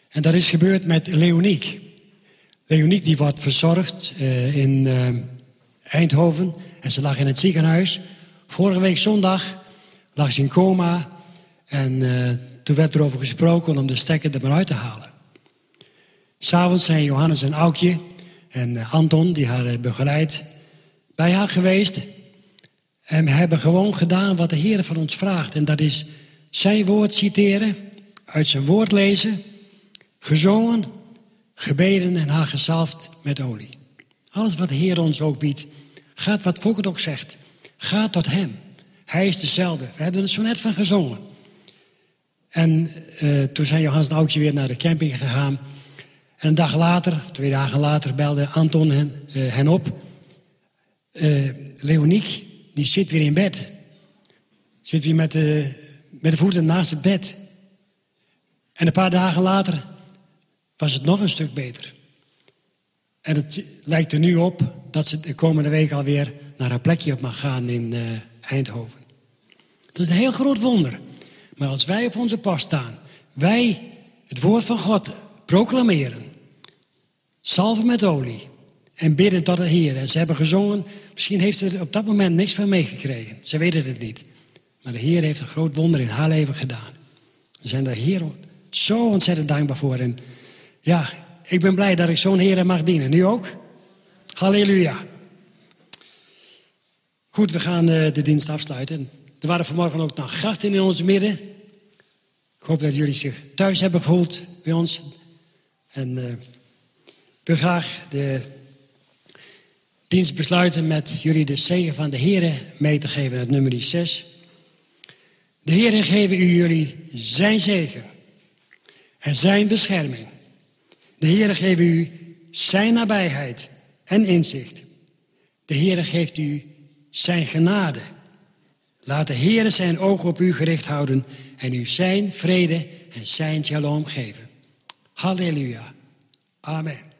En dat is gebeurd met Leoniek. Leoniek die wordt verzorgd eh, in eh, Eindhoven. En ze lag in het ziekenhuis. Vorige week zondag lag ze in coma. En eh, toen werd er over gesproken om de stekker er maar uit te halen. S'avonds zijn Johannes en Aukje en Anton, die haar begeleidt, bij haar geweest. En we hebben gewoon gedaan wat de Heer van ons vraagt. En dat is zijn woord citeren, uit zijn woord lezen, gezongen, gebeden en haar gezalfd met olie. Alles wat de Heer ons ook biedt. Gaat wat Fokker ook zegt. Ga tot hem. Hij is dezelfde. We hebben er zo net van gezongen. En eh, toen zijn Johannes en Aukje weer naar de camping gegaan. En een dag later, twee dagen later, belde Anton hen, eh, hen op. Eh Leoniek, die zit weer in bed. Zit weer met de, met de voeten naast het bed. En een paar dagen later was het nog een stuk beter. En het lijkt er nu op dat ze de komende week alweer naar haar plekje op mag gaan in eh, Eindhoven. Dat is een heel groot wonder. Maar als wij op onze post staan, wij het woord van God proclameren, salven met olie en bidden tot de Heer. En ze hebben gezongen, misschien heeft ze er op dat moment niks van meegekregen. Ze weten het niet. Maar de Heer heeft een groot wonder in haar leven gedaan. We zijn daar Heer zo ontzettend dankbaar voor. En ja, ik ben blij dat ik zo'n Heer mag dienen. Nu ook? Halleluja. Goed, we gaan eh, de dienst afsluiten. Er waren vanmorgen ook nog gasten in ons midden. Ik hoop dat jullie zich thuis hebben gevoeld bij ons. En eh, ik graag de dienst besluiten met jullie de zegen van de Heer mee te geven, het nummer 6. De Heer geven u jullie zijn zegen en zijn bescherming. De Heer geeft u zijn nabijheid en inzicht. De Heer geeft u zijn genade. Laat de Heer zijn ogen op u gericht houden en u zijn vrede en zijn shalom geven. Halleluja. Amen.